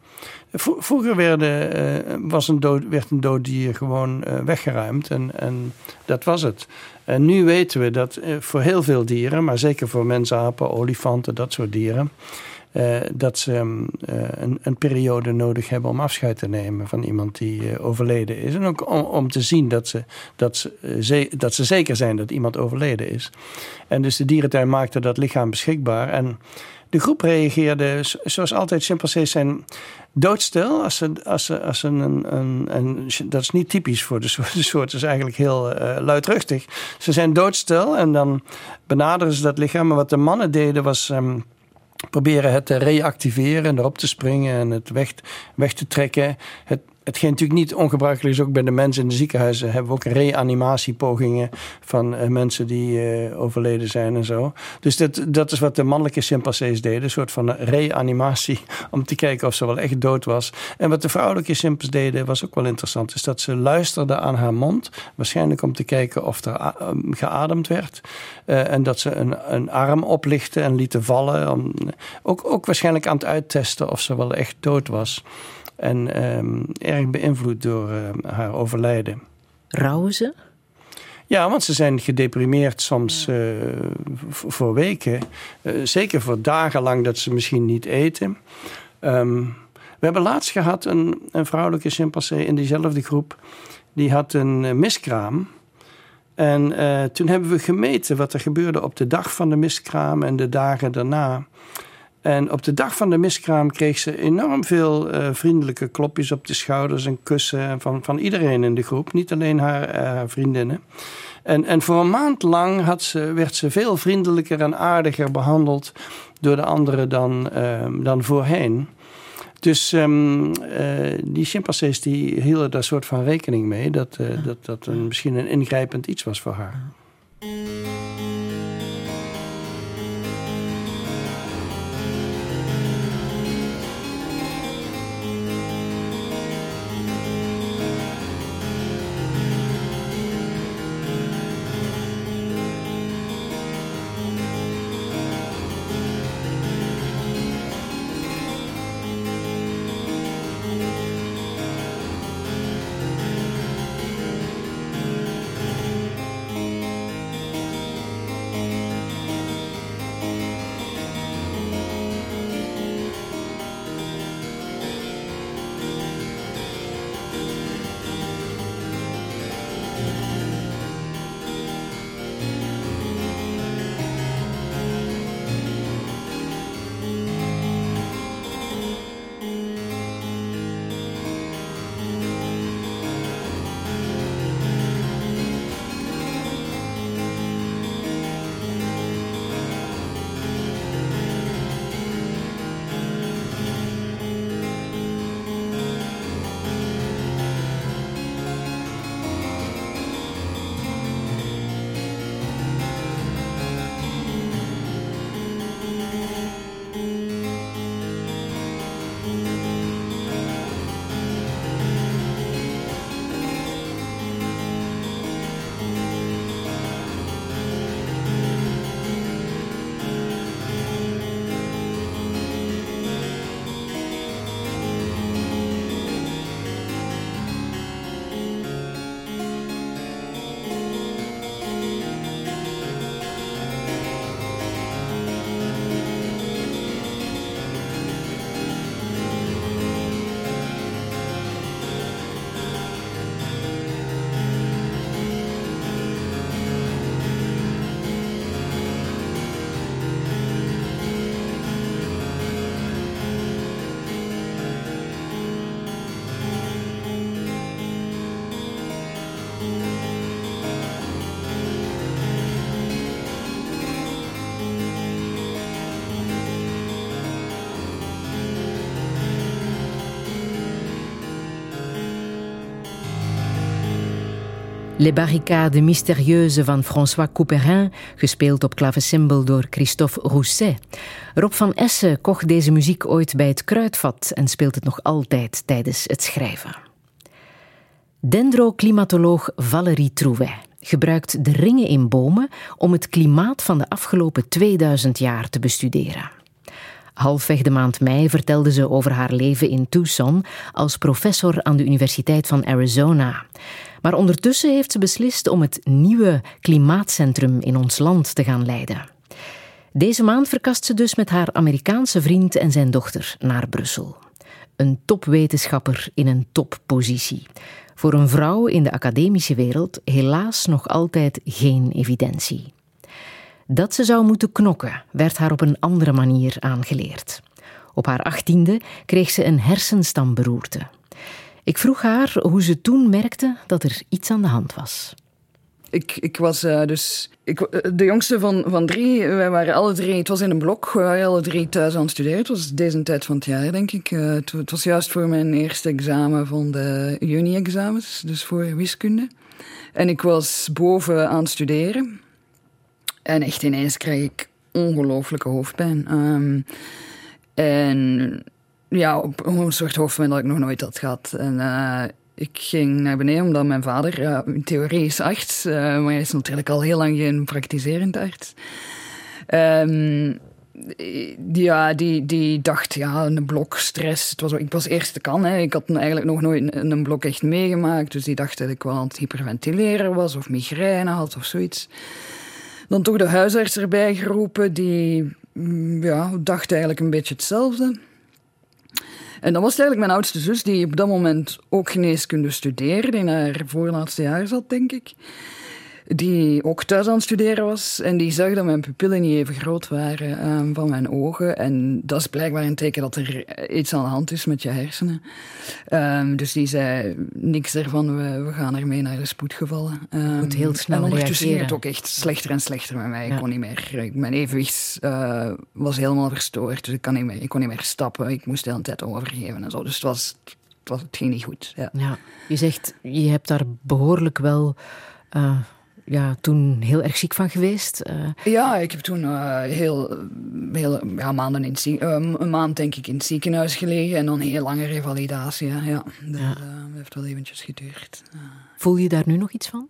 Vro- Vroeger werden, eh, was een dood, werd een dood dier gewoon eh, weggeruimd en, en dat was het. En nu weten we dat voor heel veel dieren, maar zeker voor mensapen, olifanten, dat soort dieren, eh, dat ze mm, eh, een, een periode nodig hebben om afscheid te nemen van iemand die eh, overleden is. En ook om, om te zien dat ze, dat, ze, dat ze zeker zijn dat iemand overleden is. En dus de dierentuin maakte dat lichaam beschikbaar. En de groep reageerde, zo- zoals altijd, chimpansees zijn doodstil. Als ze, als ze, als een, een, dat is niet typisch voor de soort. De soort is eigenlijk heel luidruchtig. Ze zijn doodstil en dan benaderen ze dat lichaam. Maar wat de mannen deden was... ehm, proberen het te reactiveren en erop te springen en het weg, weg te trekken. Het, hetgeen natuurlijk niet ongebruikelijk is, ook bij de mensen in de ziekenhuizen hebben we ook reanimatiepogingen van uh, mensen die uh, overleden zijn en zo. Dus dat, dat is wat de mannelijke chimpansees deden, een soort van reanimatie om te kijken of ze wel echt dood was. En wat de vrouwelijke chimpansees deden was ook wel interessant, is dat ze luisterden aan haar mond, waarschijnlijk om te kijken of er uh, geademd werd. en dat ze een, een arm oplichten en lieten vallen, om, ook, ook waarschijnlijk aan het uittesten of ze wel echt dood was. En um, erg beïnvloed door uh, haar overlijden. Rouwen ze? Ja, want ze zijn gedeprimeerd soms uh, voor weken. Uh, zeker voor dagen lang dat ze misschien niet eten. Um, we hebben laatst gehad een, een vrouwelijke chimpansee in diezelfde groep. Die had een miskraam. En uh, toen hebben we gemeten wat er gebeurde op de dag van de miskraam en de dagen daarna. En op de dag van de miskraam kreeg ze enorm veel uh, vriendelijke klopjes op de schouders en kussen van, van iedereen in de groep, niet alleen haar, uh, haar vriendinnen. En, en voor een maand lang had ze, werd ze veel vriendelijker en aardiger behandeld door de anderen dan, uh, dan voorheen. Dus um, die chimpansees die hielden daar soort van rekening mee dat dat, dat een, misschien een ingrijpend iets was voor haar. Les Barricades Mystérieuses van François Couperin, gespeeld op clavecimbal door Christophe Rousset. Rob van Essen kocht deze muziek ooit bij het Kruidvat en speelt het nog altijd tijdens het schrijven. Dendroclimatoloog Valérie Trouvet gebruikt de ringen in bomen om het klimaat van de afgelopen 2000 jaar te bestuderen. Halfweg de maand mei vertelde ze over haar leven in Tucson als professor aan de Universiteit van Arizona. Maar ondertussen heeft ze beslist om het nieuwe klimaatcentrum in ons land te gaan leiden. Deze maand verkast ze dus met haar Amerikaanse vriend en zijn dochter naar Brussel. Een topwetenschapper in een toppositie. Voor een vrouw in de academische wereld helaas nog altijd geen evidentie. Dat ze zou moeten knokken, werd haar op een andere manier aangeleerd. Op haar achttiende kreeg ze een hersenstamberoerte. Ik vroeg haar hoe ze toen merkte dat er iets aan de hand was. ik, ik was eh, dus ik, eh, de jongste van, van drie. Wij waren alle drie, het was in een blok, we waren alle drie thuis aan het studeren. Het was deze tijd van het jaar, denk ik. Eh, het, het was juist voor mijn eerste examen van de juni-examens, dus voor wiskunde. En ik was boven aan het studeren. En echt ineens kreeg ik ongelooflijke hoofdpijn. Ehm, en ja, op een soort hoofdpijn dat ik nog nooit had gehad. En eh, ik ging naar beneden omdat mijn vader, ja, in theorie is arts, eh, maar hij is natuurlijk al heel lang geen praktiserend arts. Ehm, ja, die, die dacht, ja, een blok, stress. Het was, ik was eerste kan, hè. ik had eigenlijk nog nooit een, een blok echt meegemaakt. Dus die dacht dat ik wel aan het hyperventileren was of migraine had of zoiets. Dan toch de huisarts erbij geroepen, die mm, ja, dacht eigenlijk een beetje hetzelfde. En dan was eigenlijk mijn oudste zus, die op dat moment ook geneeskunde studeerde, in haar voorlaatste jaar zat, denk ik. Die ook thuis aan het studeren was. En die zag dat mijn pupillen niet even groot waren ehm, van mijn ogen. En dat is blijkbaar een teken dat er iets aan de hand is met je hersenen. Ehm, dus die zei niks ervan, we, we gaan ermee naar de spoedgevallen. Um, moet heel snel En ondertussen ging het ook echt slechter en slechter met mij. Ja. Ik kon niet meer. Mijn evenwicht eh, was helemaal verstoord. Dus ik, kan niet meer, ik kon niet meer stappen. Ik moest de hele tijd overgeven en zo. Dus het, was, het, was, het ging niet goed. Ja. Ja, je zegt, je hebt daar behoorlijk wel eh, ja, toen heel erg ziek van geweest. Eh, Ja, ik heb toen eh, heel, heel ja, maanden in het eh, een maand denk ik in het ziekenhuis gelegen en dan een heel lange revalidatie. Ja. Ja, dat Ja. heeft wel eventjes geduurd. voel je daar nu nog iets van?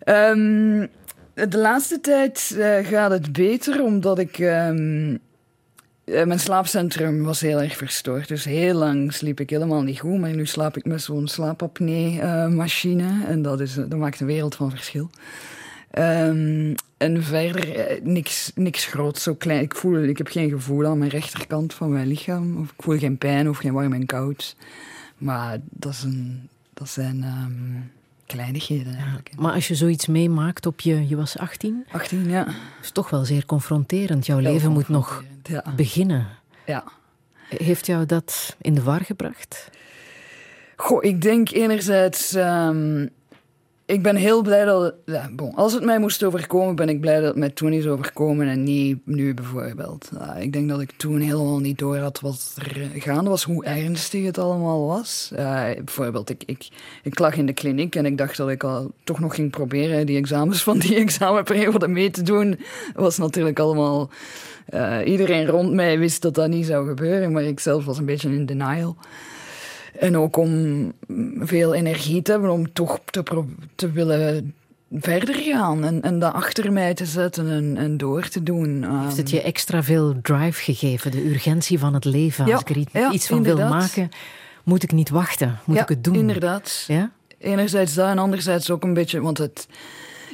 Ehm, de laatste tijd gaat het beter, omdat ik... ehm, eh, mijn slaapcentrum was heel erg verstoord. Dus heel lang sliep ik helemaal niet goed. Maar nu slaap ik met zo'n slaapapnee-machine. en dat, is, dat maakt een wereld van verschil. Ehm, en verder eh, niks, niks groots, zo klein. Ik, voel, ik heb geen gevoel aan mijn rechterkant van mijn lichaam. Of ik voel geen pijn of geen warm en koud. Maar dat, dat zijn ehm, kleinigheden eigenlijk. Maar als je zoiets meemaakt op je, je was 18, 18, ja. is toch wel zeer confronterend. Jouw leven moet nog Ja. beginnen. ja. Heeft jou dat in de war gebracht? Goh, ik denk enerzijds... ehm, ik ben heel blij dat... Ja, bon, als het mij moest overkomen, ben ik blij dat het mij toen is overkomen en niet nu bijvoorbeeld. Ik denk dat ik toen helemaal niet door had wat er gaande was, hoe ernstig het allemaal was. Bijvoorbeeld, ik, ik, ik lag in de kliniek en ik dacht dat ik al toch nog ging proberen die examens van die examenperiode mee te doen. Was natuurlijk allemaal... eh, iedereen rond mij wist dat dat niet zou gebeuren, maar ik zelf was een beetje in denial. En ook om veel energie te hebben om toch te, willen verder gaan en, en dat achter mij te zetten en, en door te doen. Heeft Ehm, het je extra veel drive gegeven? De urgentie van het leven? Ja, Als ik er iets, ja, van wil maken, moet ik niet wachten. Moet ja, ik het doen? Inderdaad. Ja? Enerzijds dat en anderzijds ook een beetje, want het.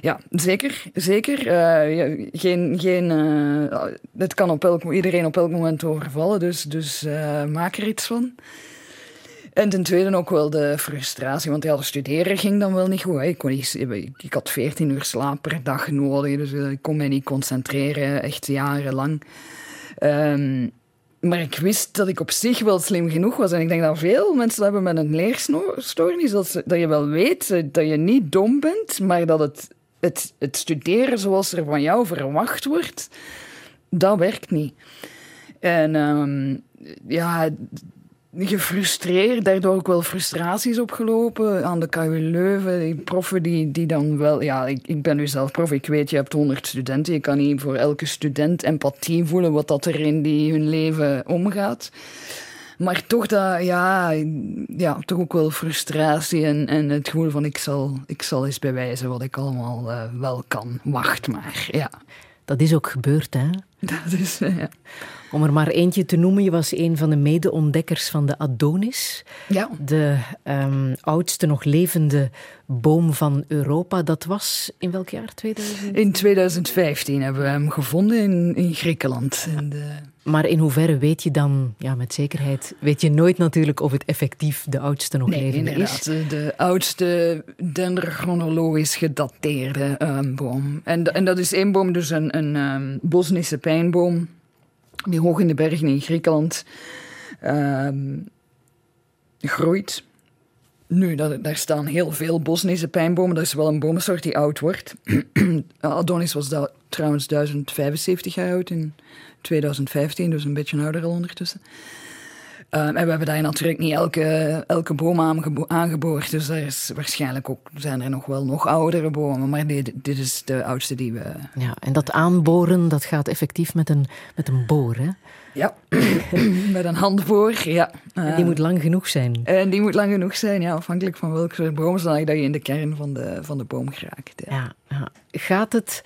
Ja, zeker. zeker. Eh, geen, geen, eh, het kan op elk, iedereen op elk moment overvallen, dus, dus eh, maak er iets van. En ten tweede ook wel de frustratie, want ja, de studeren ging dan wel niet goed. Ik, kon niet, ik, ik had 14 uur slaap per dag nodig, dus eh, ik kon mij niet concentreren, echt jarenlang. Ehm, maar ik wist dat ik op zich wel slim genoeg was. En ik denk dat veel mensen hebben met een leerstoornis. Dat, dat je wel weet eh, dat je niet dom bent, maar dat het, het, het studeren zoals er van jou verwacht wordt, dat werkt niet. En ehm, ja, gefrustreerd, daardoor ook wel frustraties opgelopen aan de KU Leuven. Die proffen die, die dan wel... Ja, ik, ik ben nu zelf prof, ik weet, je hebt honderd studenten. Je kan niet voor elke student empathie voelen wat dat er in die hun leven omgaat. Maar toch, dat, ja, ja, toch ook wel frustratie en, en het gevoel van ik zal, ik zal eens bewijzen wat ik allemaal eh, wel kan. Wacht maar, ja. Dat is ook gebeurd, hè? Dat is, eh, ja. Om er maar eentje te noemen, je was een van de mede-ontdekkers van de Adonis. Ja. De ehm, oudste nog levende boom van Europa. Dat was in welk jaar? 2000? In 2015 hebben we hem gevonden in, in Griekenland. In de... Maar in hoeverre weet je dan, ja, met zekerheid, weet je nooit natuurlijk of het effectief de oudste nog Nee, levende inderdaad. is. De, de oudste dendrochronologisch gedateerde ehm, boom. En, en dat is één boom, dus een, een ehm, Bosnische pijnboom. Die hoog in de bergen in Griekenland ehm, groeit. nu, dat, daar staan heel veel Bosnische pijnbomen. Dat is wel een bomensoort die oud wordt. Adonis was da- trouwens 1075 jaar oud in 2015, dus een beetje ouder al ondertussen. Um, en we hebben daar natuurlijk niet elke, elke boom aangebo aangeboord. Dus er is waarschijnlijk ook, zijn er nog wel nog oudere bomen. Maar dit, dit is de oudste die we... Ja, en dat aanboren, dat gaat effectief met een, met een boor, hè? Ja, met een handboor, ja. En die moet lang genoeg zijn. En die moet lang genoeg zijn, ja. Afhankelijk van welke soort boom, zodat je in de kern van de, van de boom geraakt. Ja. Ja, ja. Gaat het...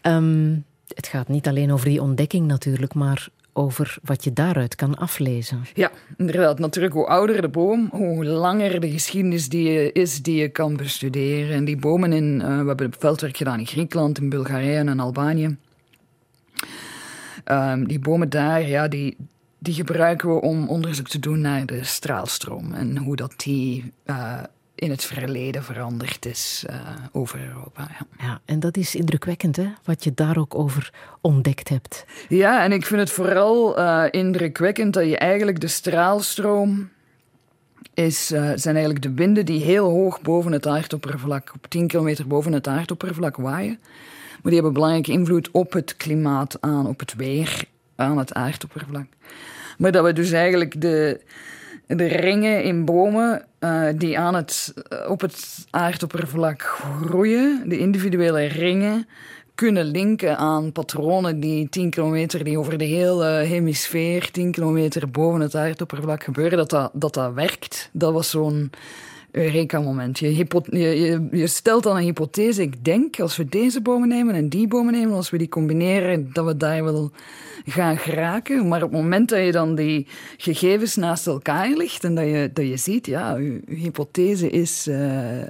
ehm, het gaat niet alleen over die ontdekking natuurlijk, maar over wat je daaruit kan aflezen. Ja, inderdaad. Natuurlijk, hoe ouder de boom, hoe langer de geschiedenis die je, is die je kan bestuderen. En die bomen in... eh, we hebben veldwerk gedaan in Griekenland, in Bulgarije en in Albanië. Ehm, die bomen daar, ja, die, die gebruiken we om onderzoek te doen naar de straalstroom. En hoe dat die eh, in het verleden veranderd is eh, over Europa. Ja. Ja, en dat is indrukwekkend, hè? Wat je daar ook over ontdekt hebt. Ja, en ik vind het vooral eh, indrukwekkend dat je eigenlijk de straalstroom is, eh, zijn eigenlijk de winden die heel hoog boven het aardoppervlak, op 10 kilometer boven het aardoppervlak waaien. Maar die hebben belangrijke invloed op het klimaat aan, op het weer aan het aardoppervlak. Maar dat we dus eigenlijk de, de ringen in bomen eh, die aan het, eh, op het aardoppervlak groeien, de individuele ringen, kunnen linken aan patronen die 10 kilometer, die over de hele hemisfeer 10 kilometer boven het aardoppervlak gebeuren, dat dat, dat, dat werkt. Dat was zo'n Eureka-moment. Je, je, je, je stelt dan een hypothese. Ik denk, als we deze bomen nemen en die bomen nemen, als we die combineren, dat we daar wel gaan geraken. Maar op het moment dat je dan die gegevens naast elkaar legt en dat je, dat je ziet, ja, je, je hypothese is eh, eh,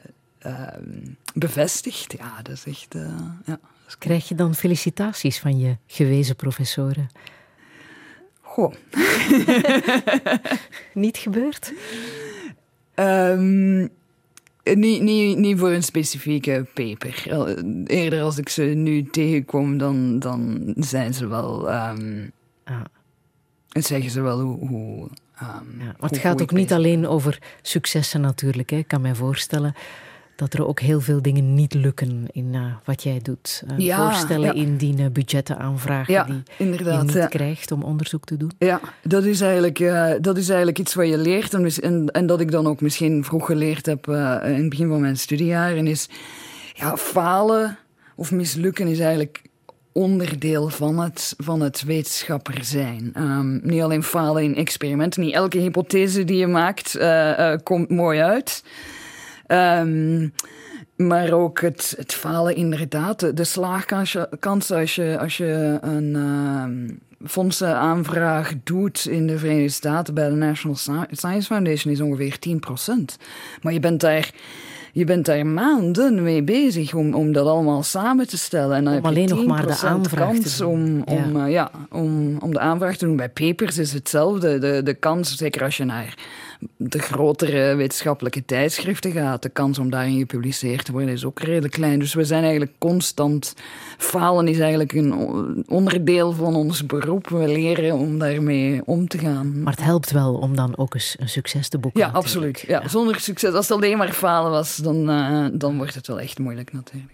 bevestigd. Ja, dat is echt... eh, ja. Krijg je dan felicitaties van je gewezen professoren? Goh. Niet gebeurd? Ehm, niet, niet, niet voor een specifieke paper. El- Eerder als ik ze nu tegenkom, dan, dan zijn ze wel... ehm, Ah. en zeggen ze wel hoe... hoe ehm, Ja, maar hoe het gaat ook niet alleen over successen natuurlijk. Hè. Ik kan mij voorstellen dat er ook heel veel dingen niet lukken in eh, wat jij doet. Eh, Ja, voorstellen ja. indienen, budgetten aanvragen Ja, die je niet krijgt om onderzoek te doen. Ja, dat is, eigenlijk, eh, dat is eigenlijk iets wat je leert. En, en, dat ik dan ook misschien vroeg geleerd heb in het begin van mijn studiejaren. Is ja, falen of mislukken is eigenlijk onderdeel van het, van het wetenschapper zijn. Ehm, niet alleen falen in experimenten. Niet elke hypothese die je maakt komt mooi uit. Ehm, maar ook het, het falen inderdaad. De, de slaagkans kans als je, als je een ehm, fondsenaanvraag doet in de Verenigde Staten bij de National Sci- Science Foundation is ongeveer 10%. Maar je bent daar, je bent daar maanden mee bezig om, om dat allemaal samen te stellen. En dan Om heb je alleen nog maar de 10% aanvraag te kans doen. om, om, Ja. eh, ja, om, om de aanvraag te doen. Bij papers is hetzelfde. De, de kans, zeker als je naar de grotere wetenschappelijke tijdschriften gaat, de kans om daarin gepubliceerd te worden is ook redelijk klein. Dus we zijn eigenlijk constant. Falen is eigenlijk een onderdeel van ons beroep. We leren om daarmee om te gaan. Maar het helpt wel om dan ook eens een succes te boeken. Ja, natuurlijk. absoluut. Ja, Zonder succes, als het alleen maar falen was, dan, eh, dan wordt het wel echt moeilijk natuurlijk.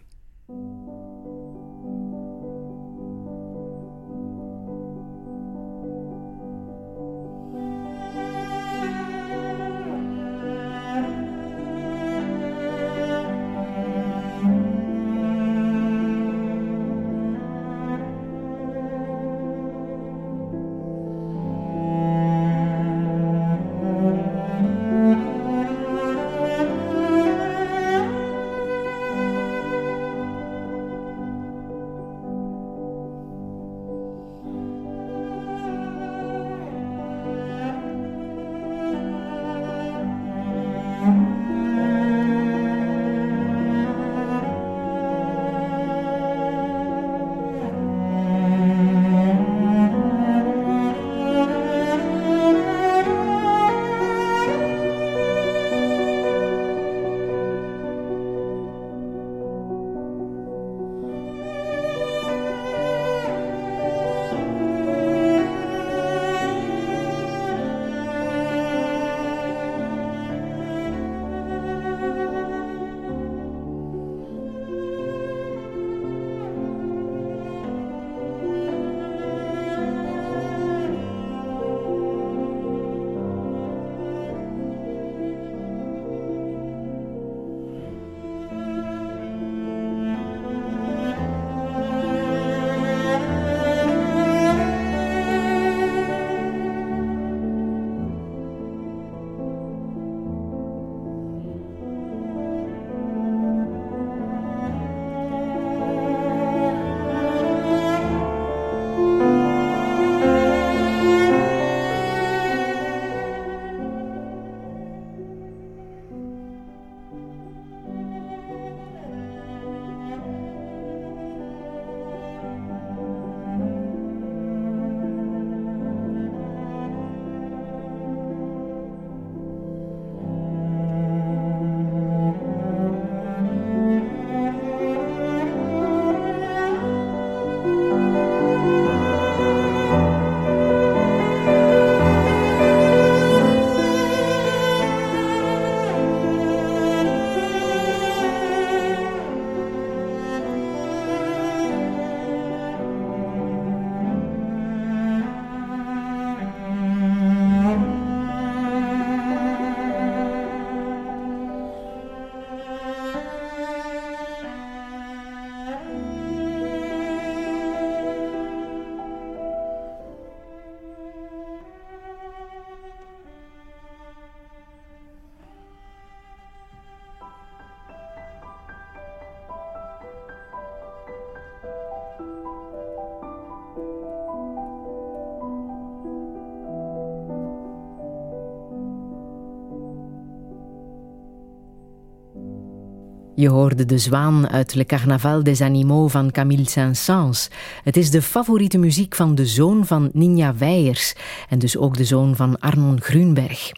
Je hoorde de zwaan uit Le Carnaval des Animaux van Camille Saint-Saëns. Het is de favoriete muziek van de zoon van Ninja Weijers en dus ook de zoon van Arnon Grunberg.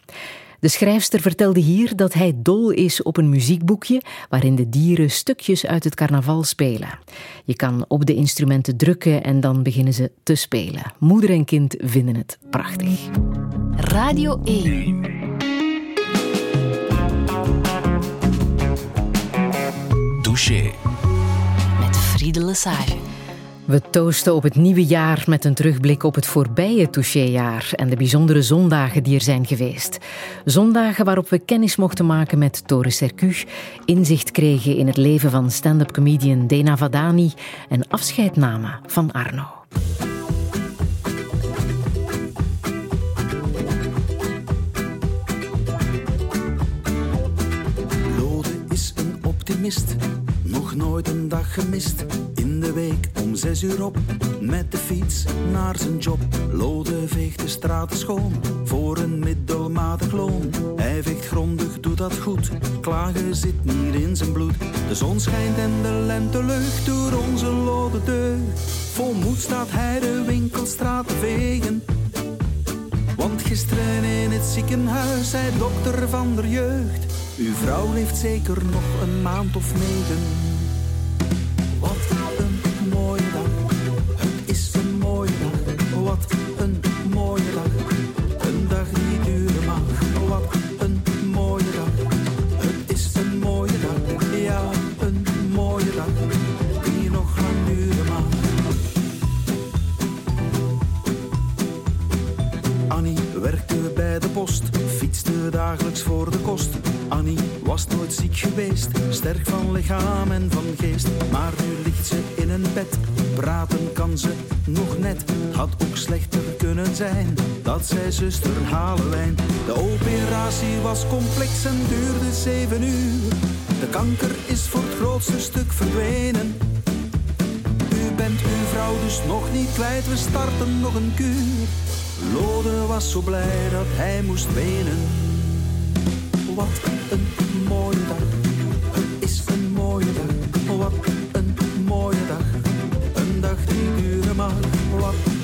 De schrijfster vertelde hier dat hij dol is op een muziekboekje waarin de dieren stukjes uit het carnaval spelen. Je kan op de instrumenten drukken en dan beginnen ze te spelen. Moeder en kind vinden het prachtig. Radio 1. Douche. Met Friede Lesage. We toosten op het nieuwe jaar met een terugblik op het voorbije touchéjaar en de bijzondere zondagen die er zijn geweest. Zondagen waarop we kennis mochten maken met Tore Sercu, inzicht kregen in het leven van stand-up comedian Dena Vadani en afscheid namen van Arno. Lode is een optimist, nooit een dag gemist. In de week om zes uur op, met de fiets naar zijn job. Lode veegt de straten schoon, voor een middelmatig loon. Hij veegt grondig, doet dat goed, klagen zit niet in zijn bloed. De zon schijnt en de lente lucht door onze lode deugd. Vol moed staat hij de winkelstraat te vegen. Want gisteren in het ziekenhuis zei dokter van der jeugd. Uw vrouw leeft zeker nog een maand of negen. Post, fietste dagelijks voor de kost. Annie was nooit ziek geweest, sterk van lichaam en van geest. Maar nu ligt ze in een bed, praten kan ze nog net. Had ook slechter kunnen zijn, dat zei zuster Halewijn. De operatie was complex en duurde zeven uur. De kanker is voor het grootste stuk verdwenen. U bent uw vrouw dus nog niet kwijt, we starten nog een kuur. Lode was zo blij dat hij moest wenen. Wat een mooie dag, het is een mooie dag. Wat een mooie dag, een dag die duren mag. Wat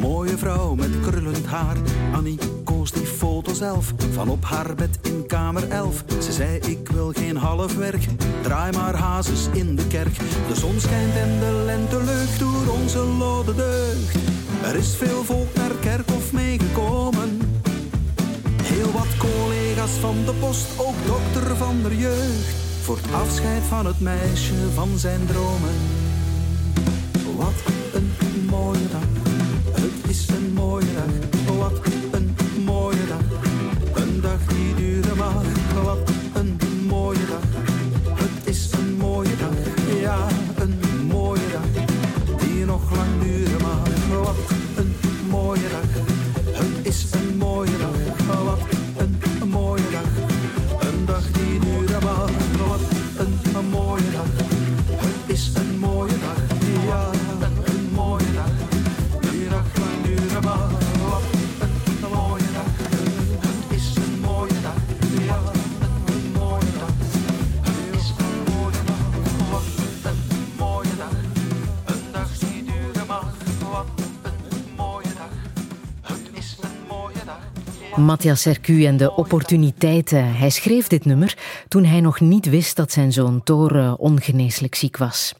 Mooie vrouw met krullend haar. Annie koos die foto zelf, van op haar bed in kamer 11. Ze zei, ik wil geen half werk, draai maar hazes in de kerk. De zon schijnt en de lente lucht door onze lode deugd. Er is veel volk naar kerkhof meegekomen. Heel wat collega's van de post, ook dokter van der jeugd. Voor het afscheid van het meisje van zijn dromen. Wat een mooie dag, Matthias Sercu en de opportuniteiten. Hij schreef dit nummer toen hij nog niet wist dat zijn zoon Tore ongeneeslijk ziek was.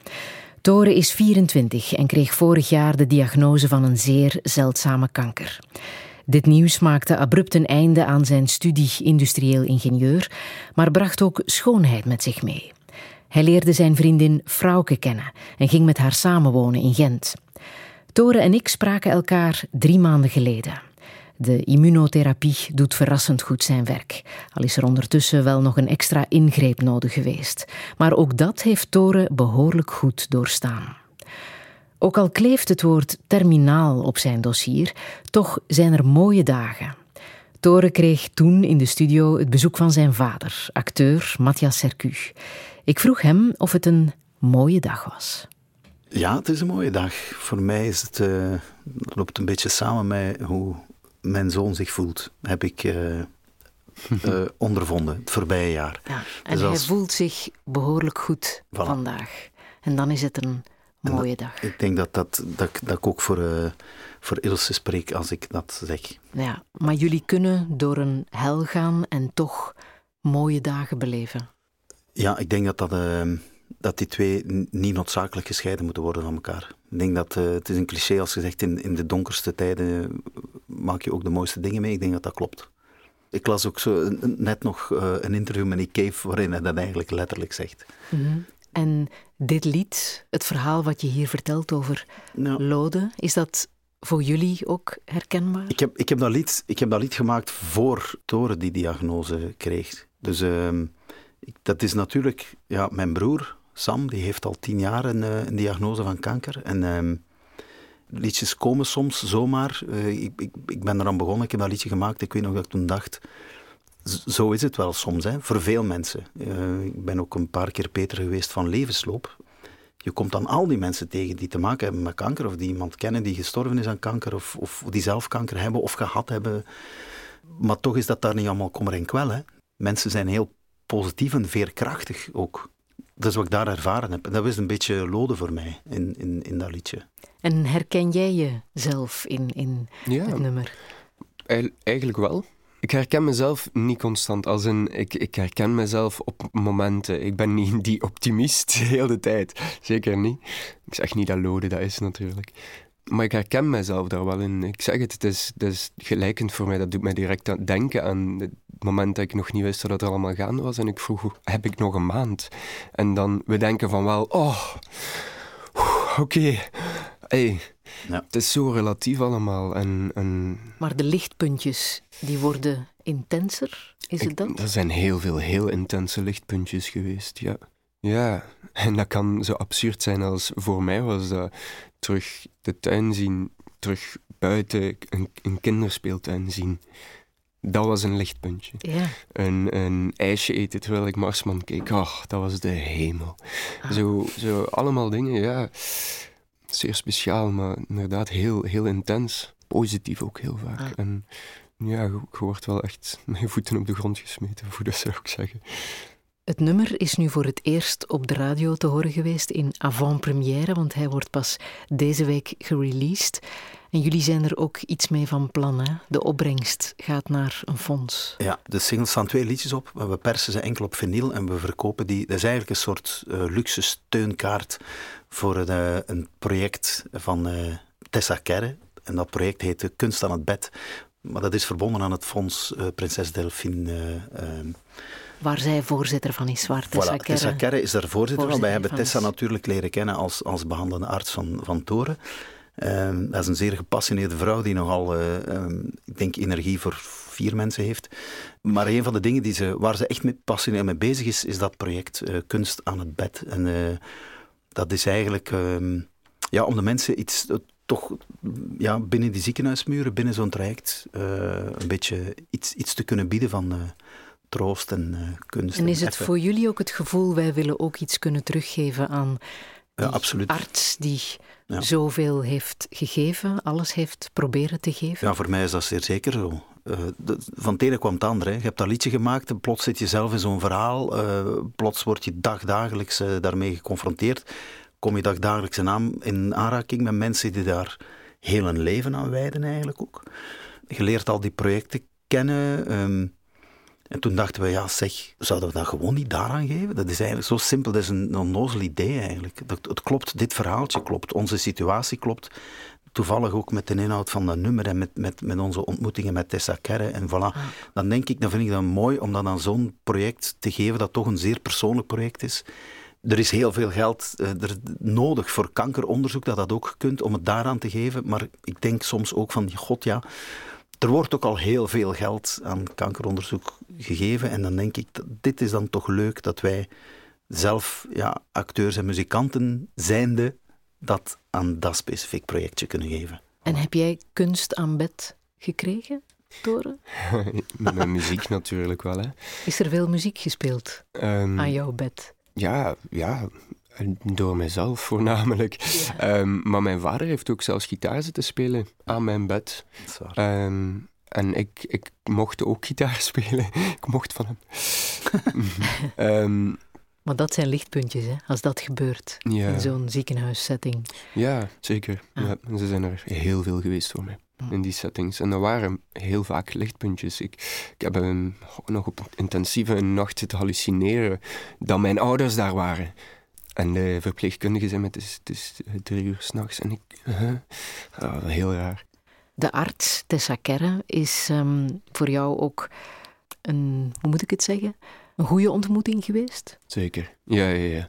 Tore is 24 en kreeg vorig jaar de diagnose van een zeer zeldzame kanker. Dit nieuws maakte abrupt een einde aan zijn studie industrieel ingenieur, maar bracht ook schoonheid met zich mee. Hij leerde zijn vriendin Frauke kennen en ging met haar samenwonen in Gent. Tore en ik spraken elkaar drie maanden geleden. De immunotherapie doet verrassend goed zijn werk, al is er ondertussen wel nog een extra ingreep nodig geweest. Maar ook dat heeft Toren behoorlijk goed doorstaan. Ook al kleeft het woord terminaal op zijn dossier, toch zijn er mooie dagen. Toren kreeg toen in de studio het bezoek van zijn vader, acteur Matthias Sercu. Ik vroeg hem of het een mooie dag was. Ja, het is een mooie dag. Voor mij is het, het loopt een beetje samen met hoe mijn zoon zich voelt. Heb ik uh, uh, ondervonden het voorbije jaar. Ja, en dus hij voelt zich behoorlijk goed voilà. vandaag. En dan is het een mooie dat, dag. Ik denk dat, dat, dat, dat ik ook voor, voor Ilse spreek als ik dat zeg. Ja, maar jullie kunnen door een hel gaan en toch mooie dagen beleven. Ja, ik denk dat dat dat die twee niet noodzakelijk gescheiden moeten worden van elkaar. Ik denk dat uh, het is een cliché als gezegd in, in de donkerste tijden maak je ook de mooiste dingen mee. Ik denk dat dat klopt. Ik las ook zo net nog uh, een interview met Nick Cave waarin hij dat eigenlijk letterlijk zegt. Mm -hmm. En dit lied, het verhaal wat je hier vertelt over nou, Lode, is dat voor jullie ook herkenbaar? Ik heb, ik heb, dat, lied, ik heb dat lied gemaakt voor Toren die diagnose kreeg. Dus uh, ik, dat is natuurlijk ja, mijn broer, Sam, die heeft al tien jaar een, een diagnose van kanker. En uh, liedjes komen soms zomaar. Uh, ik, ik, ik, ben eraan begonnen, ik heb dat liedje gemaakt. Ik weet nog dat ik toen dacht, zo is het wel soms, hè, voor veel mensen. Uh, ik ben ook een paar keer Peter geweest van levensloop. Je komt dan al die mensen tegen die te maken hebben met kanker, of die iemand kennen die gestorven is aan kanker, of, of die zelf kanker hebben of gehad hebben. Maar toch is dat daar niet allemaal kommer en kwel. Hè. Mensen zijn heel positief en veerkrachtig ook dat is wat ik daar ervaren heb. En dat was een beetje lode voor mij in, in, in dat liedje. En herken jij jezelf in, in ja, het nummer? Eigenlijk wel. Ik herken mezelf niet constant. Als in, ik, ik herken mezelf op momenten. Ik ben niet die optimist de hele tijd. Zeker niet. Ik zeg niet dat Lode dat is natuurlijk. Maar ik herken mezelf daar wel in. Ik zeg het, het is, het is gelijkend voor mij. Dat doet mij direct aan denken aan het moment dat ik nog niet wist dat het er allemaal gaande was. En ik vroeg, heb ik nog een maand? En dan, we denken van wel, oh, oké, okay. hey, ja. het is zo relatief allemaal. En, en... Maar de lichtpuntjes, die worden intenser, is het dat? Er zijn heel veel heel intense lichtpuntjes geweest, ja. Ja, en dat kan zo absurd zijn als voor mij was dat terug de tuin zien, terug buiten een, een kinderspeeltuin zien. Dat was een lichtpuntje. Ja. Een, een ijsje eten terwijl ik Marsman keek. Ach, dat was de hemel. Ah. Zo, zo allemaal dingen, ja. Zeer speciaal, maar inderdaad heel, heel intens. Positief ook heel vaak. Ah. En ja, je, je wordt wel echt met je voeten op de grond gesmeten, hoe dat zou ik zeggen. Het nummer is nu voor het eerst op de radio te horen geweest in avant-première, want hij wordt pas deze week gereleased. En jullie zijn er ook iets mee van plan, hè? De opbrengst gaat naar een fonds. Ja, de singles staan twee liedjes op. We persen ze enkel op vinyl en we verkopen die. Dat is eigenlijk een soort uh, luxe steunkaart voor een, uh, een project van uh, Tessa Kerre. En dat project heet Kunst aan het Bed. Maar dat is verbonden aan het fonds Prinses Delphine waar zij voorzitter van is, waar Tessa voilà, Kerre... Tessa Kerre is daar voorzitter van. Wij hebben Tessa natuurlijk leren kennen als, als behandelende arts van, van Toren. Um, dat is een zeer gepassioneerde vrouw die nogal, uh, um, ik denk, energie voor vier mensen heeft. Maar een van de dingen die ze, waar ze echt mee passioneerd mee bezig is, is dat project uh, Kunst aan het Bed. En uh, dat is eigenlijk um, ja, om de mensen iets toch ja, binnen die ziekenhuismuren, binnen zo'n traject, een beetje iets, iets te kunnen bieden van troost en kunst. En is het voor jullie ook het gevoel, wij willen ook iets kunnen teruggeven aan die ja, absoluut. arts die ja. zoveel heeft gegeven, alles heeft proberen te geven? Ja, voor mij is dat zeer zeker zo. Uh, de, van het ene kwam het andere. Hè. Je hebt dat liedje gemaakt en plots zit je zelf in zo'n verhaal. Uh, plots word je dagdagelijks uh, daarmee geconfronteerd. Kom je dagdagelijks in, aan, in aanraking met mensen die daar heel een leven aan wijden eigenlijk ook. Je leert al die projecten kennen. Um, en toen dachten we, ja zeg, zouden we dat gewoon niet daaraan geven? Dat is eigenlijk zo simpel, dat is een onnozel idee eigenlijk. Dat, het klopt, dit verhaaltje klopt, onze situatie klopt. Toevallig ook met de inhoud van dat nummer en met, met, met onze ontmoetingen met Tessa Kerre en voilà. Ah. Dan denk ik, dan vind ik dat mooi om dat aan zo'n project te geven, dat toch een zeer persoonlijk project is. Er is heel veel geld uh, er nodig voor kankeronderzoek, dat dat ook kunt, om het daaraan te geven. Maar ik denk soms ook van, god ja, er wordt ook al heel veel geld aan kankeronderzoek gegeven. En dan denk ik, dat dit is dan toch leuk dat wij zelf ja, acteurs en muzikanten zijnde dat aan dat specifiek projectje kunnen geven. En heb jij kunst aan bed gekregen, Toren? Met mijn muziek natuurlijk wel, hè. Is er veel muziek gespeeld Ehm, aan jouw bed? Ja, ja, door mijzelf voornamelijk. Ehm, maar mijn vader heeft ook zelfs gitaar zitten spelen aan mijn bed. Ehm, en ik, ik mocht ook gitaar spelen. ik mocht van hem. Ehm, Maar dat zijn lichtpuntjes, hè, als dat gebeurt Ja. in zo'n ziekenhuissetting. ja, zeker. Ja, en ze zijn er heel veel geweest voor mij. In die settings. En dat waren heel vaak lichtpuntjes. Ik, ik heb een, nog op intensieve nacht zitten hallucineren dat mijn ouders daar waren. En de verpleegkundige zei me, het is, het is eh, drie uur s'nachts. En ik, huh? Ah, heel raar. De arts, Tessa Kerre, is ehm, voor jou ook een, hoe moet ik het zeggen, een goede ontmoeting geweest? Zeker. Ja, ja, ja.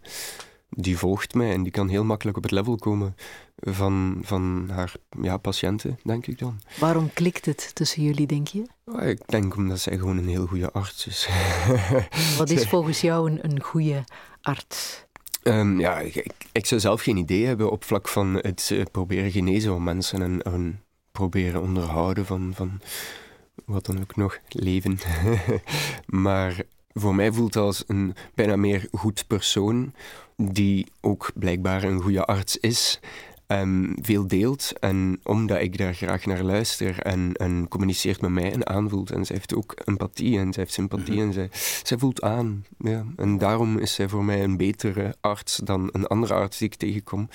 Die volgt mij en die kan heel makkelijk op het level komen van, van haar ja, patiënten, denk ik dan. Waarom klikt het tussen jullie, denk je? Ah, Ik denk omdat zij gewoon een heel goede arts is. Wat is volgens jou een, een goede arts? Ehm, ja, ik, ik- zou zelf geen idee hebben op vlak van het eh, proberen genezen van mensen en, en proberen onderhouden van, van wat dan ook nog, leven. maar voor mij voelt het als een bijna meer goed persoon die ook blijkbaar een goede arts is. En veel deelt en omdat ik daar graag naar luister en, en communiceert met mij en aanvoelt. En zij heeft ook empathie en zij heeft sympathie en zij, zij voelt aan. Ja. En daarom is zij voor mij een betere arts dan een andere arts die ik tegenkom.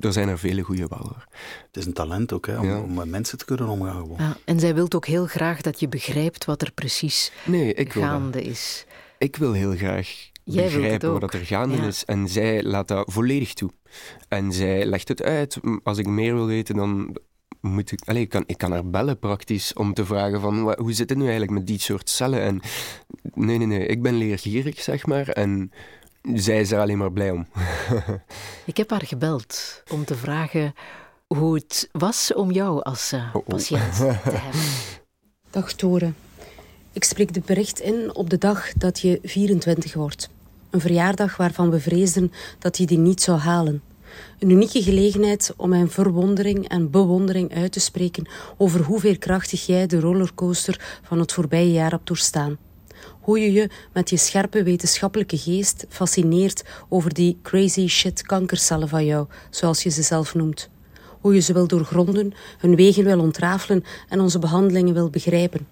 Er zijn er vele goede wel hoor. Het is een talent ook, hè, om, om met mensen te kunnen omgaan. Gewoon. Ja, en zij wil ook heel graag dat je begrijpt wat er precies Nee, ik wil dat. gaande is. Ik wil heel graag Jij begrijpen wat er gaande Ja. is. En zij laat dat volledig toe. En zij legt het uit. Als ik meer wil weten, dan moet ik... Allez, ik, kan, ik kan haar bellen praktisch om te vragen van... Hoe zit het nu eigenlijk met die soort cellen? En nee, nee, nee. Ik ben leergierig, zeg maar. En zij is er alleen maar blij om. Ik heb haar gebeld om te vragen hoe het was om jou als eh, Oh, patiënt te hebben. Dag Toren. Ik spreek dit bericht in op de dag dat je 24 wordt. Een verjaardag waarvan we vreesden dat je die niet zou halen. Een unieke gelegenheid om mijn verwondering en bewondering uit te spreken over hoe veerkrachtig jij de rollercoaster van het voorbije jaar hebt doorstaan. Hoe je je met je scherpe wetenschappelijke geest fascineert over die crazy shit kankercellen van jou, zoals je ze zelf noemt. Hoe je ze wil doorgronden, hun wegen wil ontrafelen en onze behandelingen wil begrijpen.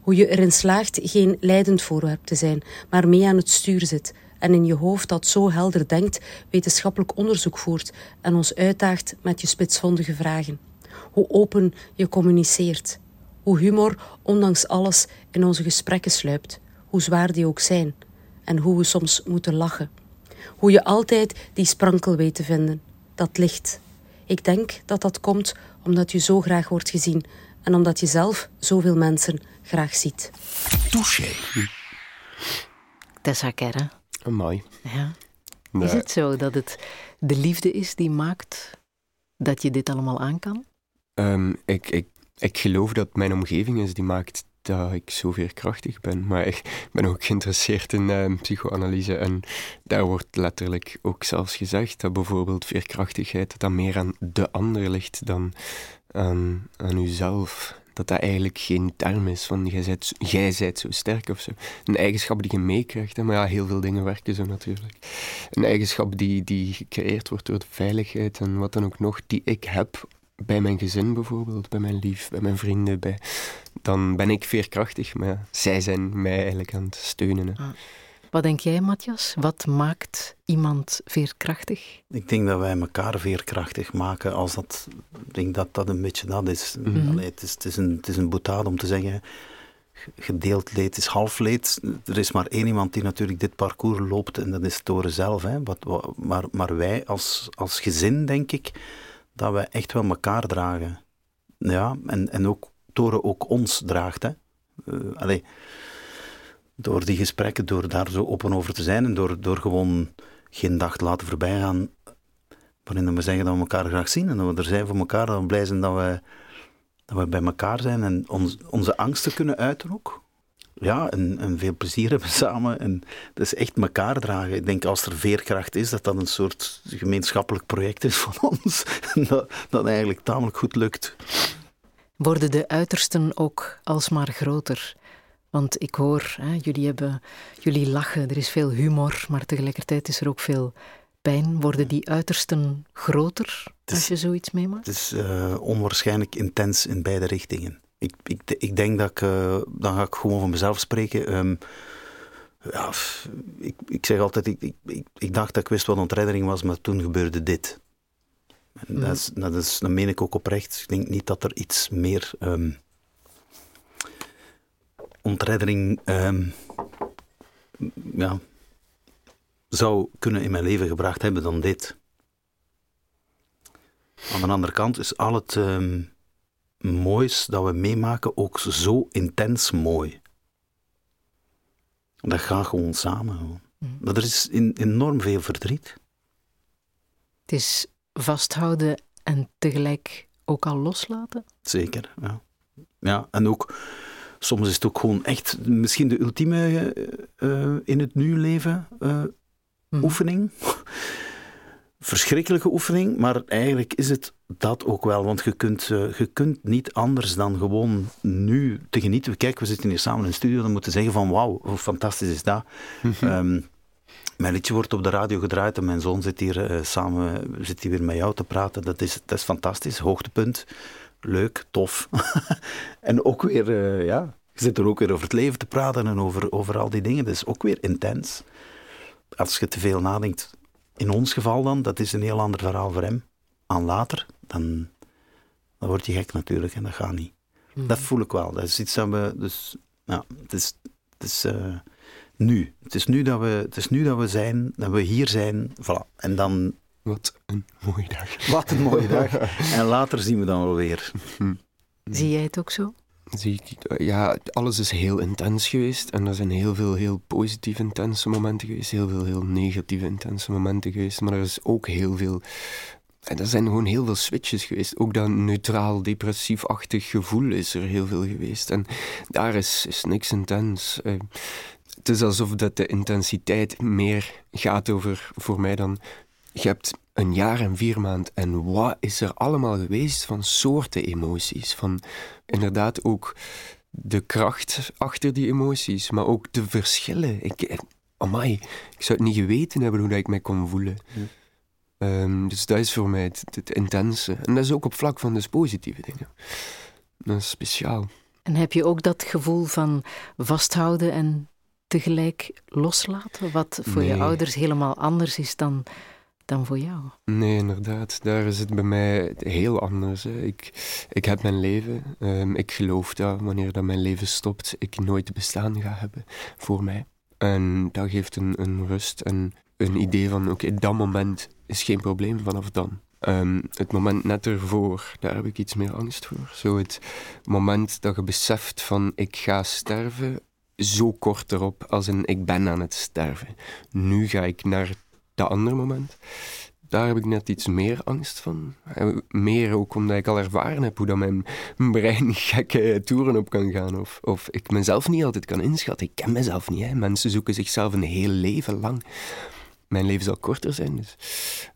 Hoe je erin slaagt geen leidend voorwerp te zijn, maar mee aan het stuur zit en in je hoofd dat zo helder denkt, wetenschappelijk onderzoek voert en ons uitdaagt met je spitsvondige vragen. Hoe open je communiceert. Hoe humor, ondanks alles, in onze gesprekken sluipt, hoe zwaar die ook zijn. En hoe we soms moeten lachen. Hoe je altijd die sprankel weet te vinden, dat licht. Ik denk dat dat komt omdat je zo graag wordt gezien en omdat je zelf zoveel mensen graag ziet. Touché. Tessa Kerre. Amai. Ja. Nee. Is het zo dat het de liefde is die maakt dat je dit allemaal aan kan? Ehm, ik, ik, ik geloof dat mijn omgeving is die maakt dat ik zo veerkrachtig ben. Maar ik ben ook geïnteresseerd in ehm, psychoanalyse. En daar wordt letterlijk ook zelfs gezegd dat bijvoorbeeld veerkrachtigheid dat dat meer aan de ander ligt dan aan, aan uzelf. Dat dat eigenlijk geen term is van jij zijt, jij zo sterk of zo. Een eigenschap die je meekrijgt. Maar ja, heel veel dingen werken zo natuurlijk. Een eigenschap die, die gecreëerd wordt door de veiligheid en wat dan ook nog, die ik heb bij mijn gezin bijvoorbeeld, bij mijn lief, bij mijn vrienden, bij, dan ben ik veerkrachtig. Maar ja, zij zijn mij eigenlijk aan het steunen. hè. Wat denk jij, Matthias? Wat maakt iemand veerkrachtig? Ik denk dat wij elkaar veerkrachtig maken als dat... Ik denk dat dat een beetje dat is. Mhm. Allee, het, is het, is een, het is een boetade om te zeggen... Gedeeld leed is half leed. Er is maar één iemand die natuurlijk dit parcours loopt en dat is Toren zelf. Hè. Wat, wat- maar, maar wij als, als gezin, denk ik, dat wij echt wel elkaar dragen. Ja, en, en ook Toren ook ons draagt. Hè. Eh, allee, door die gesprekken, door daar zo open over te zijn en door, door gewoon geen dag te laten voorbij gaan waarin we zeggen dat we elkaar graag zien en dat we er zijn voor elkaar, dat we blij zijn dat we, dat we bij elkaar zijn en ons, onze angsten kunnen uiten ook. Ja, en, veel plezier hebben samen. En dat is echt elkaar dragen. Ik denk als er veerkracht is, dat dat een soort gemeenschappelijk project is van ons. En dat, dat eigenlijk tamelijk goed lukt. Worden de uitersten ook alsmaar groter? Want ik hoor, hè, jullie, hebben, jullie lachen, er is veel humor, maar tegelijkertijd is er ook veel pijn. Worden die uitersten groter als je zoiets meemaakt? Het is eh, onwaarschijnlijk intens in beide richtingen. Ik, ik, ik denk dat ik, eh, dan ga ik gewoon van mezelf spreken. Ehm, ja, ik, ik zeg altijd, ik, ik, ik, dacht dat ik wist wat ontreddering was, maar toen gebeurde dit. En dat, is, dat, is, dat meen ik ook oprecht. Ik denk niet dat er iets meer ehm, ontreddering ehm, ja, zou kunnen in mijn leven gebracht hebben dan dit. Aan de andere kant is al het ehm, moois dat we meemaken ook zo intens mooi. Dat gaat gewoon samen. gewoon. Dat er is in- enorm veel verdriet. Het is vasthouden en tegelijk ook al loslaten. Zeker, ja. Ja, en ook, soms is het ook gewoon echt misschien de ultieme eh, eh, in het nu leven eh, oefening. Verschrikkelijke oefening, maar eigenlijk is het dat ook wel. Want je kunt, je kunt niet anders dan gewoon nu te genieten. Kijk, we zitten hier samen in de studio, dan moeten zeggen van wauw, hoe fantastisch is dat. Ehm, mijn liedje wordt op de radio gedraaid en mijn zoon zit hier samen zit hier weer met jou te praten. Dat is, dat is fantastisch, hoogtepunt. Leuk, tof. en ook weer, eh, ja, je zit er ook weer over het leven te praten en over, over al die dingen. Dat is ook weer intens. Als je te veel nadenkt, in ons geval dan, dat is een heel ander verhaal voor hem. Aan later, dan, dan word je gek natuurlijk en dat gaat niet. Dat voel ik wel. Dat is iets dat we, dus, ja, het is, het is eh, nu. Het is nu, dat we, het is nu dat we zijn, dat we hier zijn. Voilà. En dan... Wat een mooie dag. Wat een mooie dag. en later zien we dan wel weer. Zie jij het ook zo? Zie ik, ja, alles is heel intens geweest. En er zijn heel veel heel positief intense momenten geweest. Heel veel heel negatieve intense momenten geweest. Maar er is ook heel veel... En er zijn gewoon heel veel switches geweest. Ook dat neutraal, depressief-achtig gevoel is er heel veel geweest. En daar is, is niks intens. Eh, het is alsof dat de intensiteit meer gaat over, voor mij dan... Je hebt een jaar en vier maanden en wat is er allemaal geweest van soorten emoties? Van inderdaad ook de kracht achter die emoties, maar ook de verschillen. Ik, amai, ik zou het niet geweten hebben hoe dat ik mij kon voelen. Ehm, dus dat is voor mij het, het intense. En dat is ook op vlak van dus positieve dingen. Dat is speciaal. En heb je ook dat gevoel van vasthouden en tegelijk loslaten, wat voor je ouders helemaal anders is dan, dan voor jou? Nee, inderdaad. Daar is het bij mij heel anders. Hè. Ik, ik heb mijn leven. Ehm, ik geloof dat wanneer dat mijn leven stopt, ik nooit bestaan ga hebben voor mij. En dat geeft een, een rust en een idee van, oké, dat moment is geen probleem vanaf dan. Ehm, het moment net ervoor, daar heb ik iets meer angst voor. Zo het moment dat je beseft van, ik ga sterven, zo kort erop als in, ik ben aan het sterven. Nu ga ik naar dat andere moment. Daar heb ik net iets meer angst van. Eh, Meer ook omdat ik al ervaren heb hoe dat mijn brein gekke toeren op kan gaan. Of, of ik mezelf niet altijd kan inschatten. Ik ken mezelf niet. Hè. Mensen zoeken zichzelf een heel leven lang. Mijn leven zal korter zijn. Dus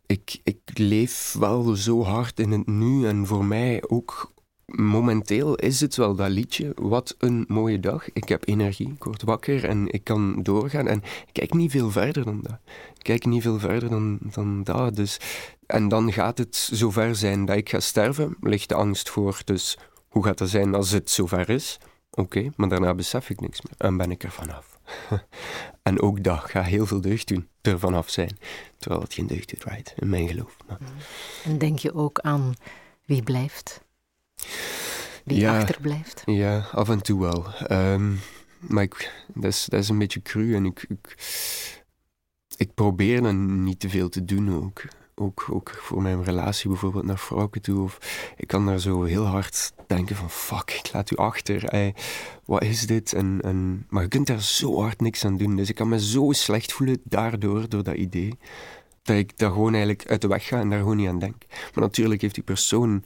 ik, ik leef wel zo hard in het nu. En voor mij ook momenteel is het wel dat liedje. Wat een mooie dag. Ik heb energie. Ik word wakker en ik kan doorgaan. En ik kijk niet veel verder dan dat. Ik kijk niet veel verder dan, dan dat. Dus, en dan gaat het zover zijn dat ik ga sterven. Ligt de angst voor. Dus hoe gaat het zijn als het zover is? Oké, maar daarna besef ik niks meer. En ben ik er vanaf. en ook dat gaat heel veel deugd doen. Er vanaf zijn. Terwijl het geen deugd doet, right? In mijn geloof. En denk je ook aan wie blijft? Wie achterblijft? Ja, af en toe wel. Ehm, maar ik, dat, is, dat is een beetje cru en ik, ik, ik probeer dan niet te veel te doen ook. Ook, ook voor mijn relatie bijvoorbeeld naar vrouwen toe. Of ik kan daar zo heel hard denken van fuck, ik laat u achter. Ey, wat is dit? En, en, maar je kunt daar zo hard niks aan doen. Dus ik kan me zo slecht voelen daardoor, door dat idee. Dat ik daar gewoon eigenlijk uit de weg ga en daar gewoon niet aan denk. Maar natuurlijk heeft die persoon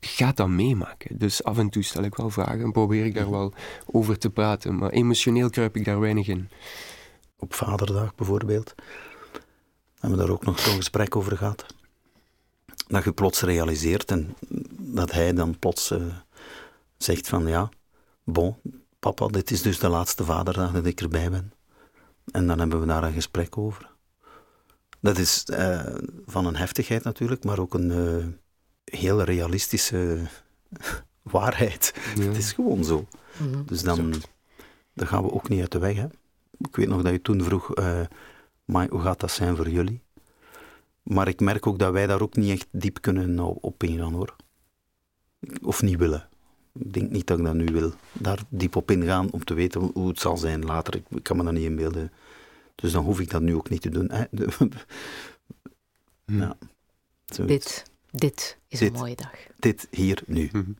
gaat dat meemaken. Dus af en toe stel ik wel vragen en probeer ik daar wel over te praten. Maar emotioneel kruip ik daar weinig in. Op Vaderdag bijvoorbeeld hebben we daar ook nog zo'n gesprek over gehad. Dat je plots realiseert en dat hij dan plots eh, zegt van ja, bon, papa, dit is dus de laatste vaderdag dat ik erbij ben. En dan hebben we daar een gesprek over. Dat is eh, van een heftigheid natuurlijk, maar ook een uh, heel realistische waarheid. Het is gewoon zo. Mhm. Dus dan, dan gaan we ook niet uit de weg. Hè. Ik weet nog dat je toen vroeg, eh, maar hoe gaat dat zijn voor jullie? Maar ik merk ook dat wij daar ook niet echt diep kunnen op ingaan hoor. Of niet willen. Ik denk niet dat ik dat nu wil. Daar diep op ingaan om te weten hoe het zal zijn later. Ik, kan me dat niet inbeelden. Dus dan hoef ik dat nu ook niet te doen. Hè. De- ja. Zoiets. Dit is Dit. een mooie dag. Dit hier nu. I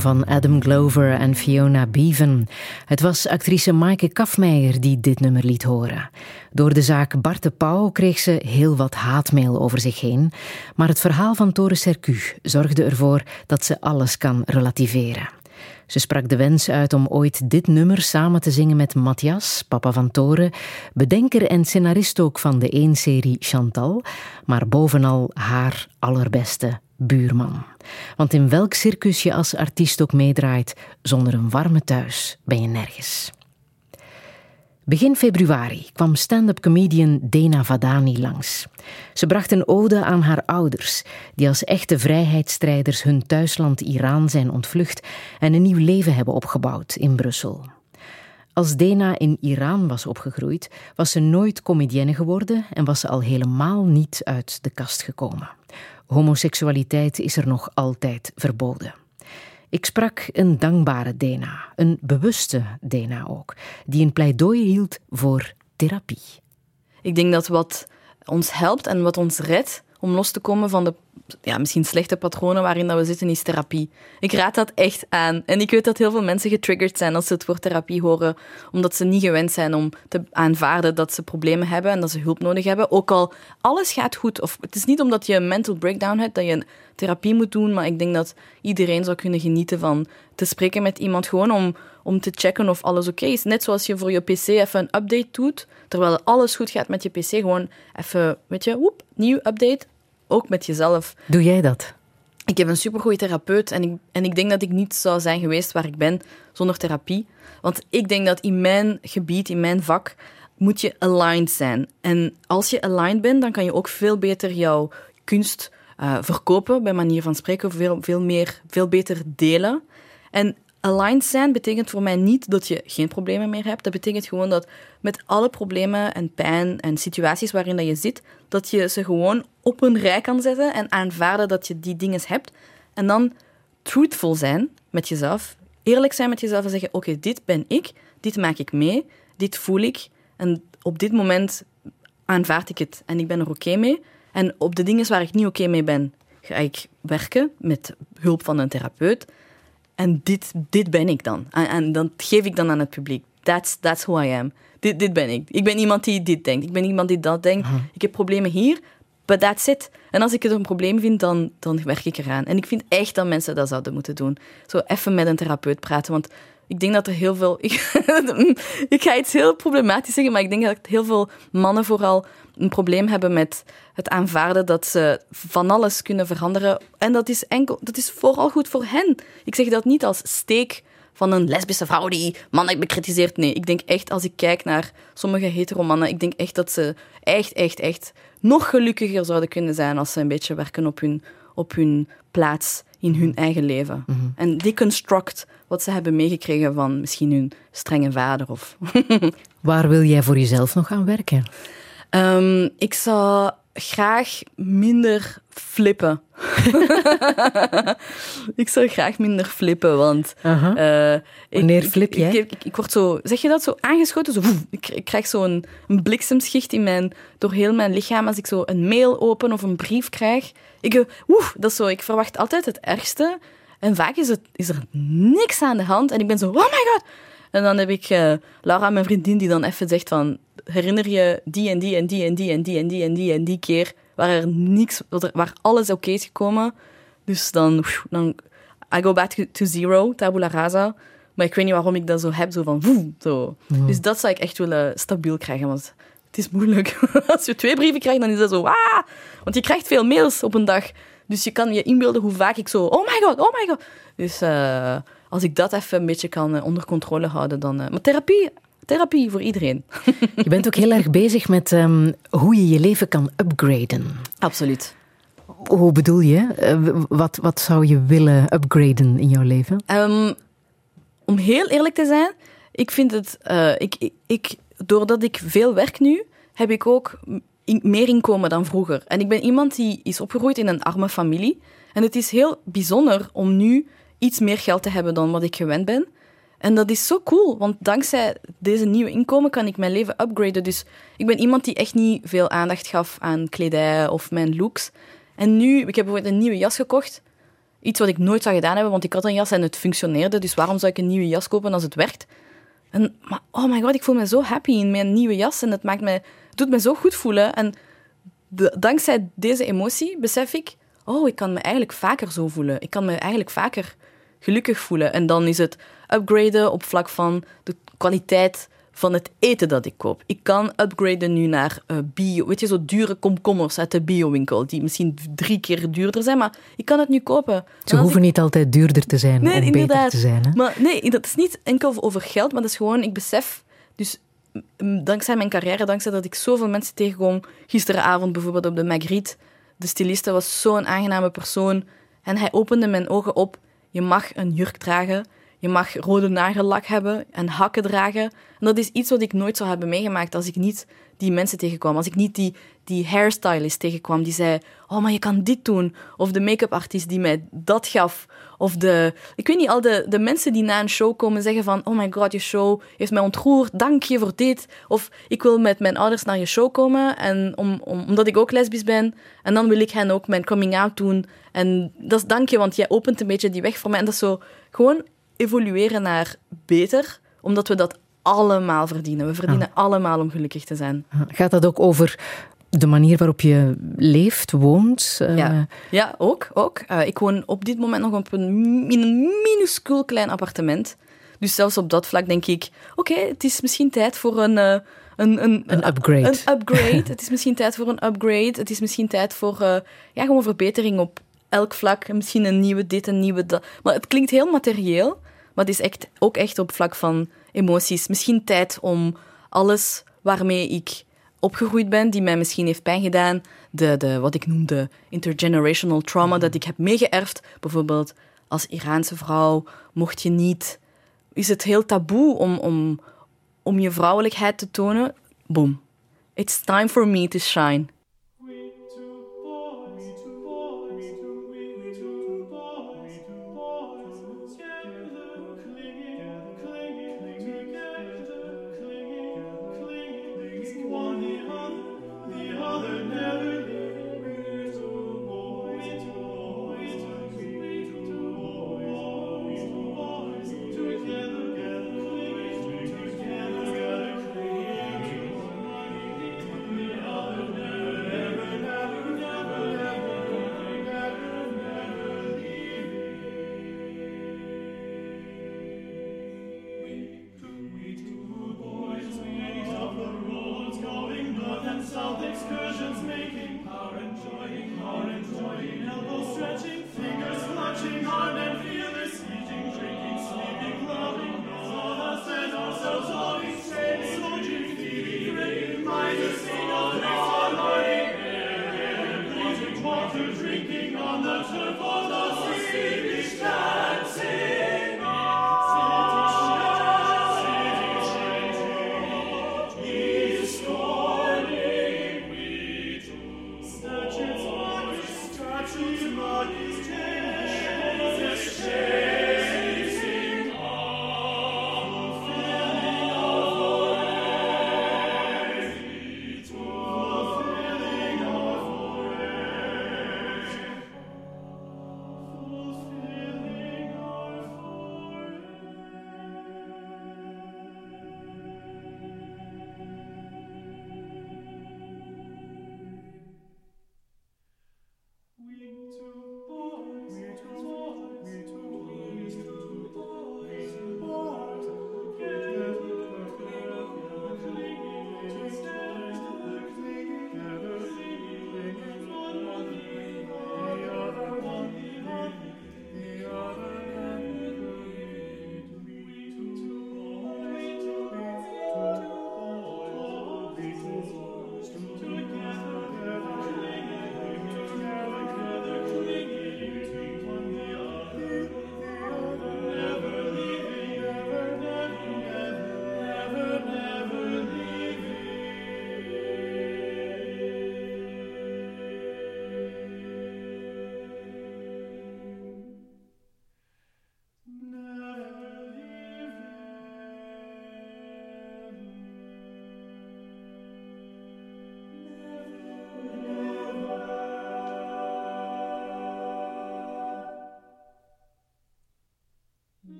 Van Adam Glover en Fiona Bevan. Het was actrice Maaike Kafmeijer die dit nummer liet horen. Door de zaak Bart de Pauw kreeg ze heel wat haatmail over zich heen. Maar het verhaal van Tore Sercu zorgde ervoor dat ze alles kan relativeren. Ze sprak de wens uit om ooit dit nummer samen te zingen met Matthias, papa van Toren, bedenker en scenarist ook van de één-serie Chantal, maar bovenal haar allerbeste buurman. Want in welk circus je als artiest ook meedraait, zonder een warme thuis ben je nergens. Begin februari kwam stand-up comedian Dena Vadani langs. Ze bracht een ode aan haar ouders, die als echte vrijheidsstrijders hun thuisland Iran zijn ontvlucht en een nieuw leven hebben opgebouwd in Brussel. Als Dena in Iran was opgegroeid, was ze nooit comedienne geworden en was ze al helemaal niet uit de kast gekomen. Homoseksualiteit is er nog altijd verboden. Ik sprak een dankbare Dena, een bewuste Dena ook, die een pleidooi hield voor therapie. Ik denk dat wat ons helpt en wat ons redt om los te komen van de ja, misschien slechte patronen waarin dat we zitten, is therapie. Ik raad dat echt aan. En ik weet dat heel veel mensen getriggerd zijn als ze het woord therapie horen, omdat ze niet gewend zijn om te aanvaarden dat ze problemen hebben en dat ze hulp nodig hebben. Ook al alles gaat goed, of het is niet omdat je een mental breakdown hebt dat je therapie moet doen, maar ik denk dat iedereen zou kunnen genieten van te spreken met iemand gewoon om, om te checken of alles oké is. Net zoals je voor je PC even een update doet, terwijl alles goed gaat met je PC, gewoon even, weet je, woep, nieuw update, ook met jezelf. Doe jij dat? Ik heb een supergoeie therapeut en ik, en ik denk dat ik niet zou zijn geweest waar ik ben zonder therapie. Want ik denk dat in mijn gebied, in mijn vak, moet je aligned zijn. En als je aligned bent, dan kan je ook veel beter jouw kunst uh, verkopen, bij manier van spreken, veel, veel, meer, veel beter delen. En aligned zijn betekent voor mij niet dat je geen problemen meer hebt. Dat betekent gewoon dat met alle problemen en pijn en situaties waarin dat je zit, dat je ze gewoon op een rij kan zetten en aanvaarden dat je die dingen hebt. En dan truthful zijn met jezelf, eerlijk zijn met jezelf en zeggen: Oké, dit ben ik, dit maak ik mee, dit voel ik. En op dit moment aanvaard ik het en ik ben er oké mee. En op de dingen waar ik niet oké mee ben, ga ik werken met hulp van een therapeut. En dit, dit ben ik dan. En, en dat geef ik dan aan het publiek. That's, that's who I am. Dit, dit ben ik. Ik ben iemand die dit denkt. Ik ben iemand die dat denkt. Ik heb problemen hier, but that's it. En als ik het een probleem vind, dan, dan werk ik eraan. En ik vind echt dat mensen dat zouden moeten doen. Zo even met een therapeut praten. Want ik denk dat er heel veel. Ik, ik ga iets heel problematisch zeggen, maar ik denk dat heel veel mannen vooral een probleem hebben met het aanvaarden dat ze van alles kunnen veranderen. En dat is, enkel, dat is vooral goed voor hen. Ik zeg dat niet als steek van een lesbische vrouw die mannen bekritiseert. Nee, ik denk echt, als ik kijk naar sommige hetero-mannen, ik denk echt dat ze echt, echt, echt nog gelukkiger zouden kunnen zijn als ze een beetje werken op hun, op hun plaats in hun eigen leven. Mhm. En deconstruct wat ze hebben meegekregen van misschien hun strenge vader. Of Waar wil jij voor jezelf nog aan werken? Um, ik zou graag minder flippen. ik zou graag minder flippen, want... Uh ik, Wanneer flip jij? Ik, ik, ik, word zo... Zeg je dat? Zo aangeschoten? Zo, ik, ik krijg zo een, een bliksemschicht in mijn, door heel mijn lichaam als ik zo een mail open of een brief krijg. Ik, woef, dat is zo, ik verwacht altijd het ergste. En vaak is, het, is er niks aan de hand. En ik ben zo, oh my god! En dan heb ik uh, Laura, mijn vriendin, die dan even zegt van... Herinner je die en die en die en die en die en die en die en die keer waar er niks... Waar alles oké is gekomen. Dus dan... dan I go back to zero, tabula rasa. Maar ik weet niet waarom ik dat zo heb, zo van... Woe, zo. Mm. Dus dat zou ik echt willen stabiel krijgen, want het is moeilijk. Als je twee brieven krijgt, dan is dat zo... Ah! Want je krijgt veel mails op een dag. Dus je kan je inbeelden hoe vaak ik zo... Oh my god, oh my god. Dus... Uh, als ik dat even een beetje kan uh, onder controle houden, dan. Uh, maar therapie, therapie voor iedereen. je bent ook heel erg bezig met um, hoe je je leven kan upgraden. Absoluut. Hoe bedoel je? Uh, wat, wat zou je willen upgraden in jouw leven? Um, om heel eerlijk te zijn, ik vind het. ik, ik, ik, doordat ik veel werk nu, heb ik ook meer inkomen dan vroeger. En ik ben iemand die is opgegroeid in een arme familie. En het is heel bijzonder om nu iets meer geld te hebben dan wat ik gewend ben. En dat is zo cool, want dankzij deze nieuwe inkomen kan ik mijn leven upgraden. Dus ik ben iemand die echt niet veel aandacht gaf aan kledij of mijn looks. En nu, ik heb bijvoorbeeld een nieuwe jas gekocht. iets wat ik nooit zou gedaan hebben, want ik had een jas en het functioneerde, dus waarom zou ik een nieuwe jas kopen als het werkt? En, maar oh my god, ik voel me zo happy in mijn nieuwe jas en het, maakt me, doet me zo goed voelen. En dankzij deze emotie besef ik, oh, ik kan me eigenlijk vaker zo voelen. Ik kan me eigenlijk vaker gelukkig voelen. En dan is het upgraden op vlak van de kwaliteit van het eten dat ik koop. Ik kan upgraden nu naar eh, bio, weet je, zo dure komkommers uit de biowinkel, die misschien drie keer duurder zijn, maar ik kan het nu kopen. En Ze hoeven niet altijd duurder te zijn Nee, om inderdaad. beter te zijn. Hè? Maar nee, dat is niet enkel over geld, maar dat is gewoon, ik besef, dus dankzij mijn carrière, dankzij dat ik zoveel mensen tegenkom, gisteravond bijvoorbeeld op de Magritte, de styliste was zo'n aangename persoon en hij opende mijn ogen op. Je mag een jurk dragen, je mag rode nagellak hebben en hakken dragen. En dat is iets wat ik nooit zou hebben meegemaakt als ik niet die mensen tegenkwam. Als ik niet die, die hairstylist tegenkwam die zei, oh, maar je kan dit doen. Of de make-up artiest die mij dat gaf. Of de, ik weet niet, al de, de mensen die na een show komen zeggen van, oh my god, je show heeft mij ontroerd, dank je voor dit. Of ik wil met mijn ouders naar je show komen, en om, om, omdat ik ook lesbisch ben. En dan wil ik hen ook mijn coming out doen. En dat is dank je, want jij opent een beetje die weg voor mij. En dat is zo gewoon evolueren naar beter, omdat we dat allemaal verdienen. We verdienen allemaal om gelukkig te zijn. Gaat dat ook over de manier waarop je leeft, woont? Eh, Ja, ja ook. ook. Eh, ik woon op dit moment nog op een, in een minuscuul klein appartement. Dus zelfs op dat vlak denk ik, oké, het is misschien tijd voor een... eh, een, een, Een upgrade. Een upgrade. het is misschien tijd voor een upgrade. Het is misschien tijd voor eh, ja, gewoon verbetering op elk vlak. Misschien een nieuwe dit, een nieuwe dat. Maar het klinkt heel materieel, maar het is echt, ook echt op vlak van emoties. Misschien tijd om alles waarmee ik opgegroeid ben, die mij misschien heeft pijn gedaan, de, de, wat ik noem de intergenerational trauma dat ik heb meegeërfd. Bijvoorbeeld als Iraanse vrouw mocht je niet... Is het heel taboe om, om, om je vrouwelijkheid te tonen? Boom. It's time for me to shine.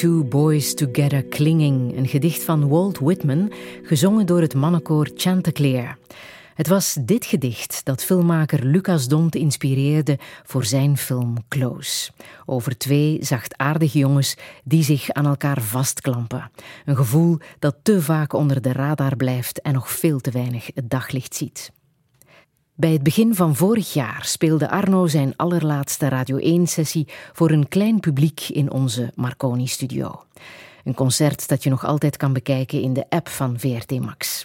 Two Boys Together Clinging, een gedicht van Walt Whitman, gezongen door het mannenkoor Chanticleer. Het was dit gedicht dat filmmaker Lucas Dont inspireerde voor zijn film Close. Over twee zachtaardige jongens die zich aan elkaar vastklampen. Een gevoel dat te vaak onder de radar blijft en nog veel te weinig het daglicht ziet. Bij het begin van vorig jaar speelde Arno zijn allerlaatste Radio 1-sessie voor een klein publiek in onze Marconi-studio. Een concert dat je nog altijd kan bekijken in de app van VRT Max.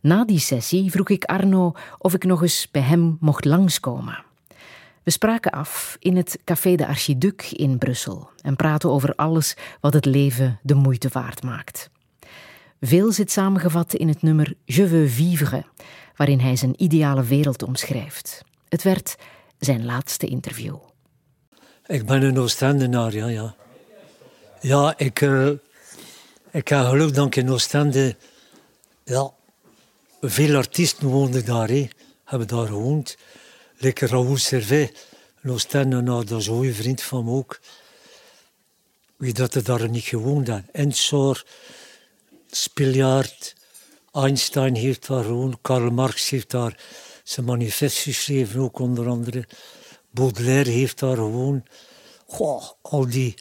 Na die sessie vroeg ik Arno of ik nog eens bij hem mocht langskomen. We spraken af in het Café de Archiduc in Brussel en praten over alles wat het leven de moeite waard maakt. Veel zit samengevat in het nummer Je veux vivre, waarin hij zijn ideale wereld omschrijft. Het werd zijn laatste interview. Ik ben een Oostendenaar, ja, ja. Ja, ik, uh, ik heb geluk dat ik in Oostende... Ja, veel artiesten woonden daar, hebben daar gewoond. Lekker Raoul Servet, een Oostendenaar, dat is een goede vriend van me ook. Wie dat er daar niet gewoond had. Ensor, Spiljaard, Einstein heeft daar gewoond, Karl Marx heeft daar zijn manifest geschreven, ook onder andere. Baudelaire heeft daar gewoond. Goh, al die,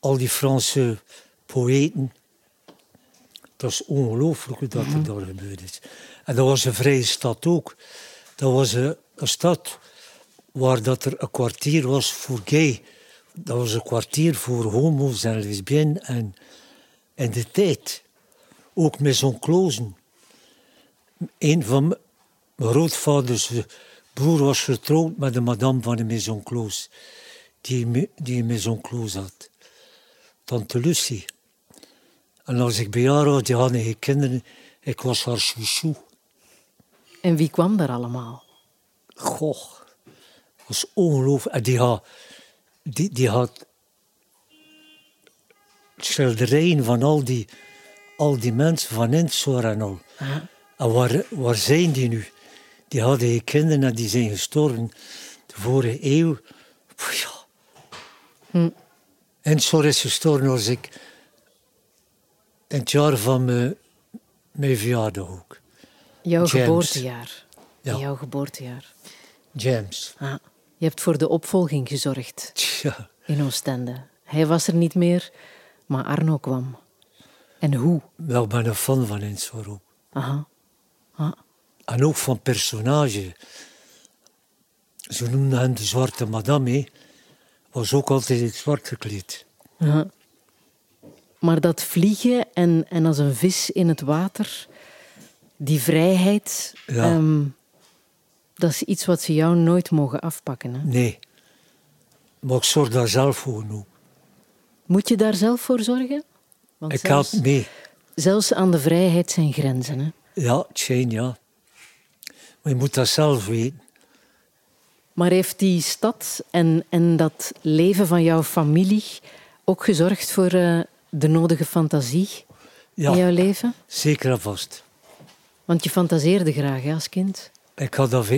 al die Franse poëten. Dat is ongelooflijk dat er daar gebeurd is. En dat was een vrije stad ook. Dat was een, een stad waar dat er een kwartier was voor gay. Dat was een kwartier voor homo's en lesbiennes en, en de tijd. Ook Maison Closen. Een van mijn grootvaders broer was getrouwd met de madame van de Maison Close. Die, die een Maison Close had. Tante Lucie. En als ik bij haar was, die hadden geen kinderen. Ik was haar chouchou. En wie kwam daar allemaal? Goh, dat was ongelooflijk. En die had, die, die had schilderijen van al die, al die mensen van Insor en al. En waar, waar zijn die nu? Die hadden geen kinderen en die zijn gestorven de vorige eeuw. Pff, Ja. Hm. Is gestorven als ik in het jaar van mijn, mijn verjaardag ook. Jouw James. geboortejaar. Ja. Jouw geboortejaar. James. Ah, je hebt voor de opvolging gezorgd Ja. in Oostende. Hij was er niet meer, maar Arno kwam. En hoe? Wel, ik ben een fan van Insor ook. Aha. Ah. En ook van personage. Ze noemden hem de zwarte madame. Was ook altijd in het zwart gekleed. Aha. Maar dat vliegen en, en als een vis in het water, die vrijheid, Ja. ehm, dat is iets wat ze jou nooit mogen afpakken. Hè? Nee. Maar ik zorg daar zelf voor nu. Moet je daar zelf voor zorgen? Want Ik zelfs, mee. zelfs aan de vrijheid zijn grenzen. Hè? Ja, tjeen, ja. Maar je moet dat zelf weten. Maar heeft die stad en, en dat leven van jouw familie ook gezorgd voor eh, de nodige fantasie Ja. in jouw leven? Zeker en vast. Want je fantaseerde graag hè, als kind. Ik had, dat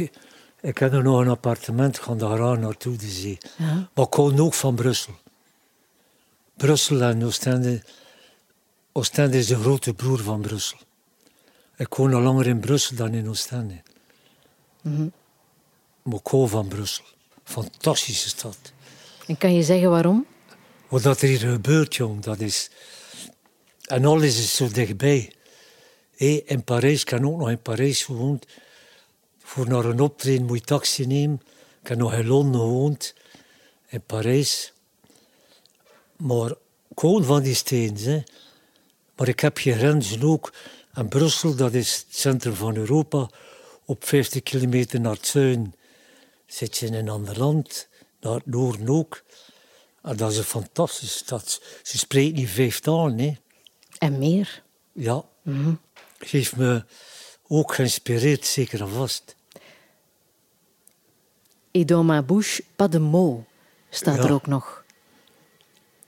ik er nog een appartement, ga daar aan naartoe de zee. Ja. Maar ik kom ook van Brussel. Brussel en Oostende. Oostende is de grote broer van Brussel. Ik woon al langer in Brussel dan in Oostende. Mhm. Maar ik hou van Brussel. Fantastische stad. En kan je zeggen waarom? Wat er hier gebeurt, jong, dat is... En alles is zo dichtbij. Hé, in Parijs, ik heb ook nog in Parijs gewoond. Voor naar een optreden moet je taxi nemen. Ik heb nog in Londen gewoond, in Parijs. Maar hou van die steden. Hè. Maar ik heb grenzen ook. En Brussel, dat is het centrum van Europa. Op 50 kilometer naar het zuiden zit je in een ander land. Naar het noorden ook. En dat is een fantastische stad. Ze spreekt niet vijf talen, hè. En meer. Ja. Heeft me ook geïnspireerd, zeker en vast. Et dans ma bouche, pas de staat Ja. er ook nog.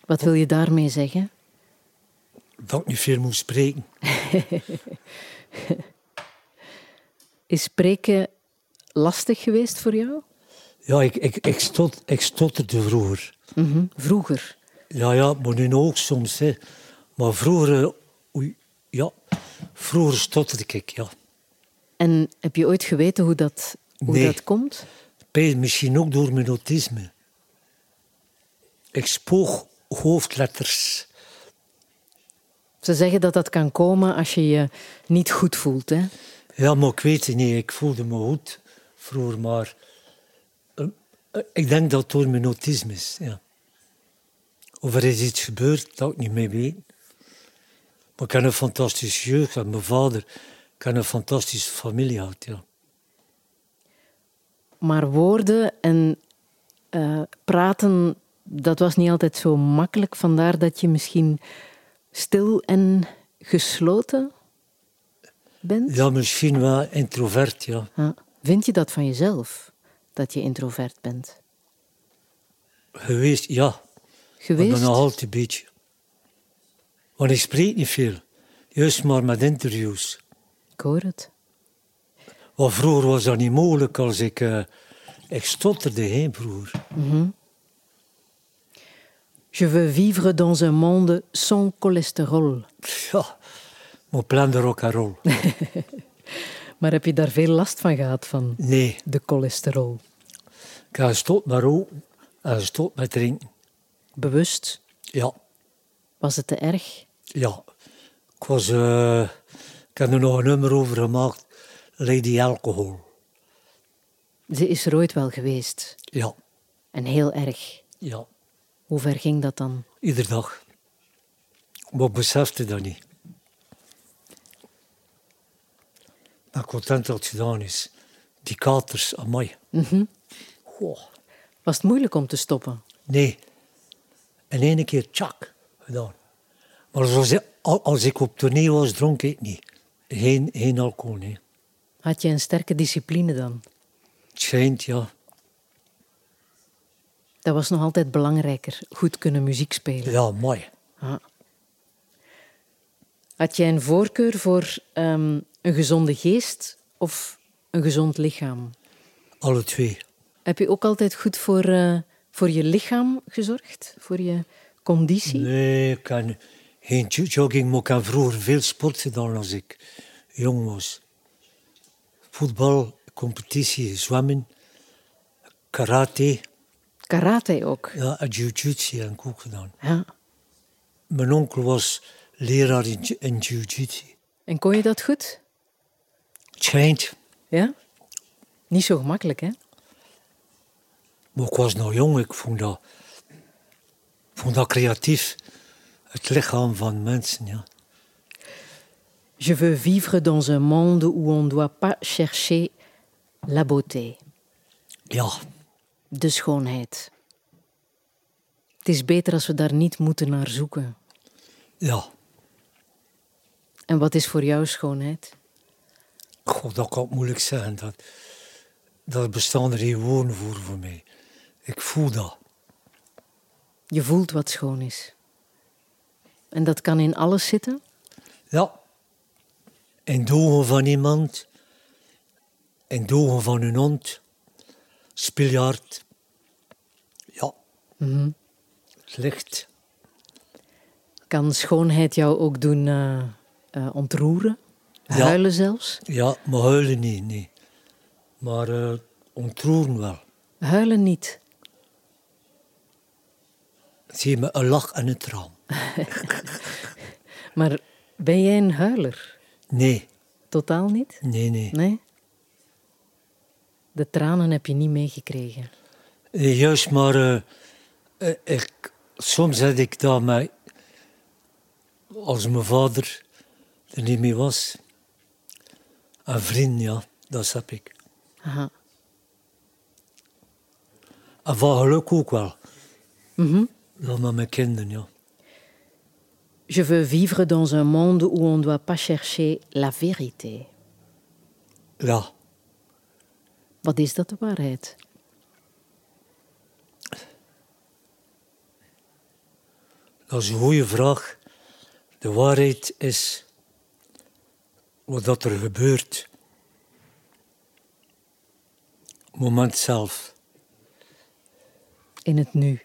Wat wil je daarmee zeggen? Dat ik niet veel moet spreken. Is spreken lastig geweest voor jou? Ja, ik, ik, ik, stot, ik stotterde vroeger. Mhm. Vroeger. Ja, ja, maar nu ook soms. Hè. Maar vroeger, eh, oei, ja, vroeger stotterde ik, ja. En heb je ooit geweten hoe dat, hoe Nee. dat komt? Misschien ook door mijn autisme. Ik spoog hoofdletters. Ze zeggen dat dat kan komen als je je niet goed voelt. Hè? Ja, maar ik weet het niet. Ik voelde me goed vroeger, maar... eh, eh, ik denk dat het door mijn autisme is, ja. Of er is iets gebeurd dat ik niet meer weet. Maar ik heb een fantastische jeugd. En mijn vader, ik heb een fantastische familie gehad, ja. Maar woorden en eh, praten, dat was niet altijd zo makkelijk. Vandaar dat je misschien stil en gesloten bent. Ja, misschien wel introvert, ja. Ja. Vind je dat van jezelf, dat je introvert bent? Geweest, ja. Geweest? Maar nog altijd een beetje. Want ik spreek niet veel. Juist maar met interviews. Ik hoor het. Want vroeger was dat niet mogelijk als ik... eh, ik stotterde, hè, vroeger. Mhm. Je veux vivre dans un monde sans cholestérol. Ja, mijn plan de roll. Maar heb je daar veel last van gehad, van Nee. de cholesterol? Ik heb gestopt met roken en gestopt met drinken. Bewust? Ja, Was het te erg? ja. Ik, was, eh, ik heb er nog een nummer over gemaakt. Lady Alcohol. Ze is er ooit wel geweest. Ja, En heel erg. ja. Hoe ver ging dat dan? Iedere dag. Maar ik besefte dat niet. Ik ben content dat het gedaan is. Die katers, amai. Mhm. Goh. Was het moeilijk om te stoppen? Nee. In één keer, tjak, gedaan. Maar zoals als ik op tournee was, dronk ik niet. Geen, geen alcohol, nee. Had je een sterke discipline dan? Het schijnt, ja. Dat was nog altijd belangrijker. Goed kunnen muziek spelen. Ja, mooi. Ah. Had jij een voorkeur voor ehm, een gezonde geest of een gezond lichaam? Alle twee. Heb je ook altijd goed voor, eh, voor je lichaam gezorgd? Voor je conditie? Nee, ik kan geen jo- jogging, maar ik heb vroeger veel sport gedaan als ik jong was. Voetbal, competitie, zwemmen, karate. Karate ook? Ja, en jiu-jitsu heb ik ook gedaan. Ja. Mijn onkel was leraar in, in jiu-jitsu. En kon je dat goed? Het schijnt, Ja? Niet zo gemakkelijk, hè? maar ik was nog jong, ik vond dat, ik vond dat creatief. Het lichaam van mensen, ja. Je veux vivre dans un monde où on doit pas chercher la beauté. Ja, De schoonheid. Het is beter als we daar niet moeten naar zoeken. ja. En wat is voor jou schoonheid? God, dat kan ik moeilijk zeggen. Dat, dat bestaan er geen woorden voor voor mij. Ik voel dat. Je voelt wat schoon is. En dat kan in alles zitten? Ja. In de ogen van iemand. In de ogen van een hond. Spiljaard. Ja. Het licht. Kan schoonheid jou ook doen eh, eh, ontroeren? Ja. Huilen zelfs? Ja, maar huilen niet, nee. Maar eh ontroeren wel. Huilen niet. Zie me een lach en een traan. Maar ben jij een huiler? Nee, Totaal niet? nee, nee. Nee? De tranen heb je niet meegekregen. Eh, Juist, maar eh, eh, ik, soms had ik dat met, als mijn vader er niet meer was. Een vriend, ja, dat heb ik. Aha. En van geluk ook wel. Mhm. Ja, met mijn kinderen, ja. Je veux vivre dans un monde où on ne doit pas chercher la vérité. Ja, Wat is dat de waarheid? dat is een goede vraag. De waarheid is wat er gebeurt. Het moment zelf. In het nu.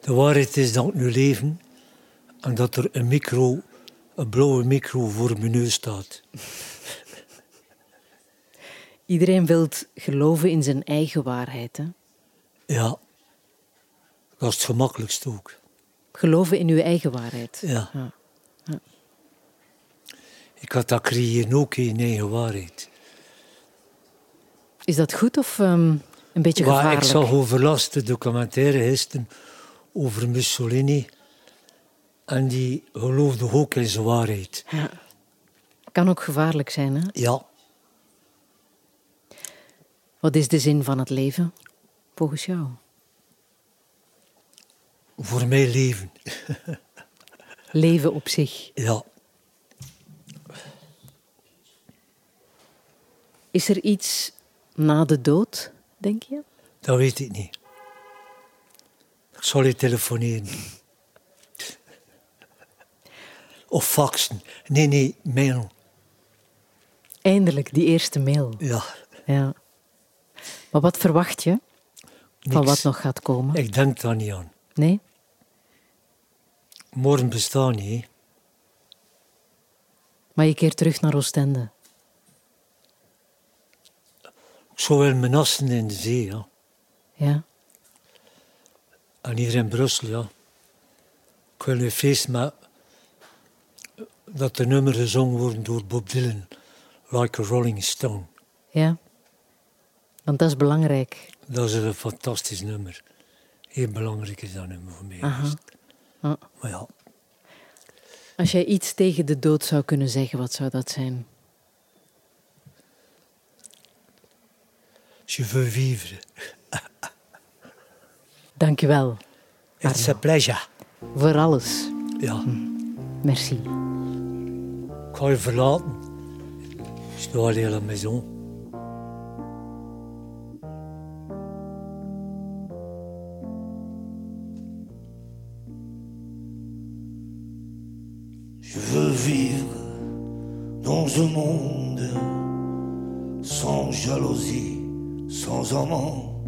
De waarheid is dat ik nu leven en dat er een micro, een blauwe micro voor mijn neus staat. Iedereen wil geloven in zijn eigen waarheid. Hè? Ja, dat is het gemakkelijkste ook. Geloven in uw eigen waarheid. Ja. Ja. Ja. Ik had dat creëren ook in eigen waarheid. Is dat goed of ehm, een beetje Maar gevaarlijk? ik zag overlast de documentaire gisteren over Mussolini. En die geloofde ook in zijn waarheid. Ja. Kan ook gevaarlijk zijn, hè? Ja, Wat is de zin van het leven, volgens jou? voor mij leven. Leven op zich. Ja. Is er iets na de dood, denk je? Dat weet ik niet. Ik zal je telefoneren. Of faxen. Nee, nee, mail. Eindelijk, die eerste mail. Ja. Ja. Maar wat verwacht je van wat nog gaat komen? Ik denk daar niet aan. Nee? Morgen bestaat niet. hè. Maar je keert terug naar Oostende. Ik zou wel mijn assen in de zee, ja. Ja? En hier in Brussel, ja. Ik wil een feest met... Dat de nummer gezongen wordt door Bob Dylan. Like a Rolling Stone. Ja? Want dat is belangrijk. Dat is een fantastisch nummer. Heel belangrijk is dat nummer voor mij. Aha. Maar ja, Als jij iets tegen de dood zou kunnen zeggen, wat zou dat zijn? je veux vivre. Dank je wel. It's a pleasure. Voor alles. Ja. Merci. Ik ga je verlaten. Je dois aller à la maison. Dans un monde sans jalousie, sans amant,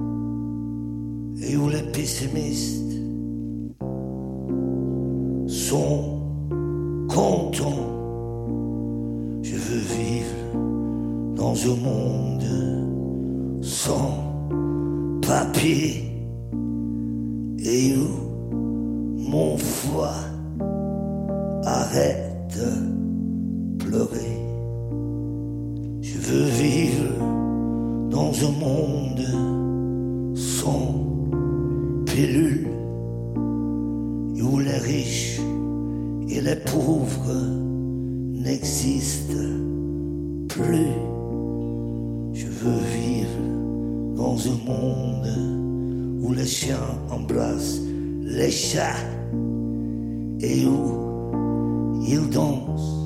et où les pessimistes sont contents. Je veux vivre dans un monde sans papier, et où mon foie arrête de pleurer. Je veux vivre dans un monde sans pilule, et où les riches et les pauvres n'existent plus. Je veux vivre dans un monde où les chiens embrassent les chats et où ils dansent,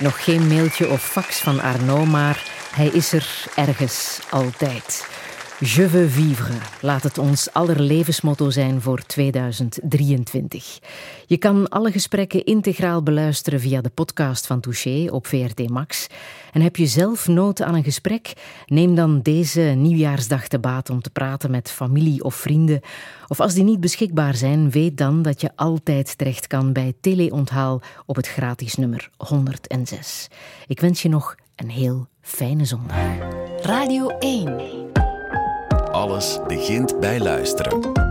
nog geen mailtje of fax van Arno, maar hij is er ergens altijd. Je veux vivre. Laat het ons aller levensmotto zijn voor 2023. Je kan alle gesprekken integraal beluisteren via de podcast van Touché op VRT Max. En heb je zelf nood aan een gesprek? Neem dan deze nieuwjaarsdag te baat om te praten met familie of vrienden. Of als die niet beschikbaar zijn, weet dan dat je altijd terecht kan bij Teleonthaal op het gratis nummer 106. Ik wens je nog een heel fijne zondag. Radio 1. Alles begint bij luisteren.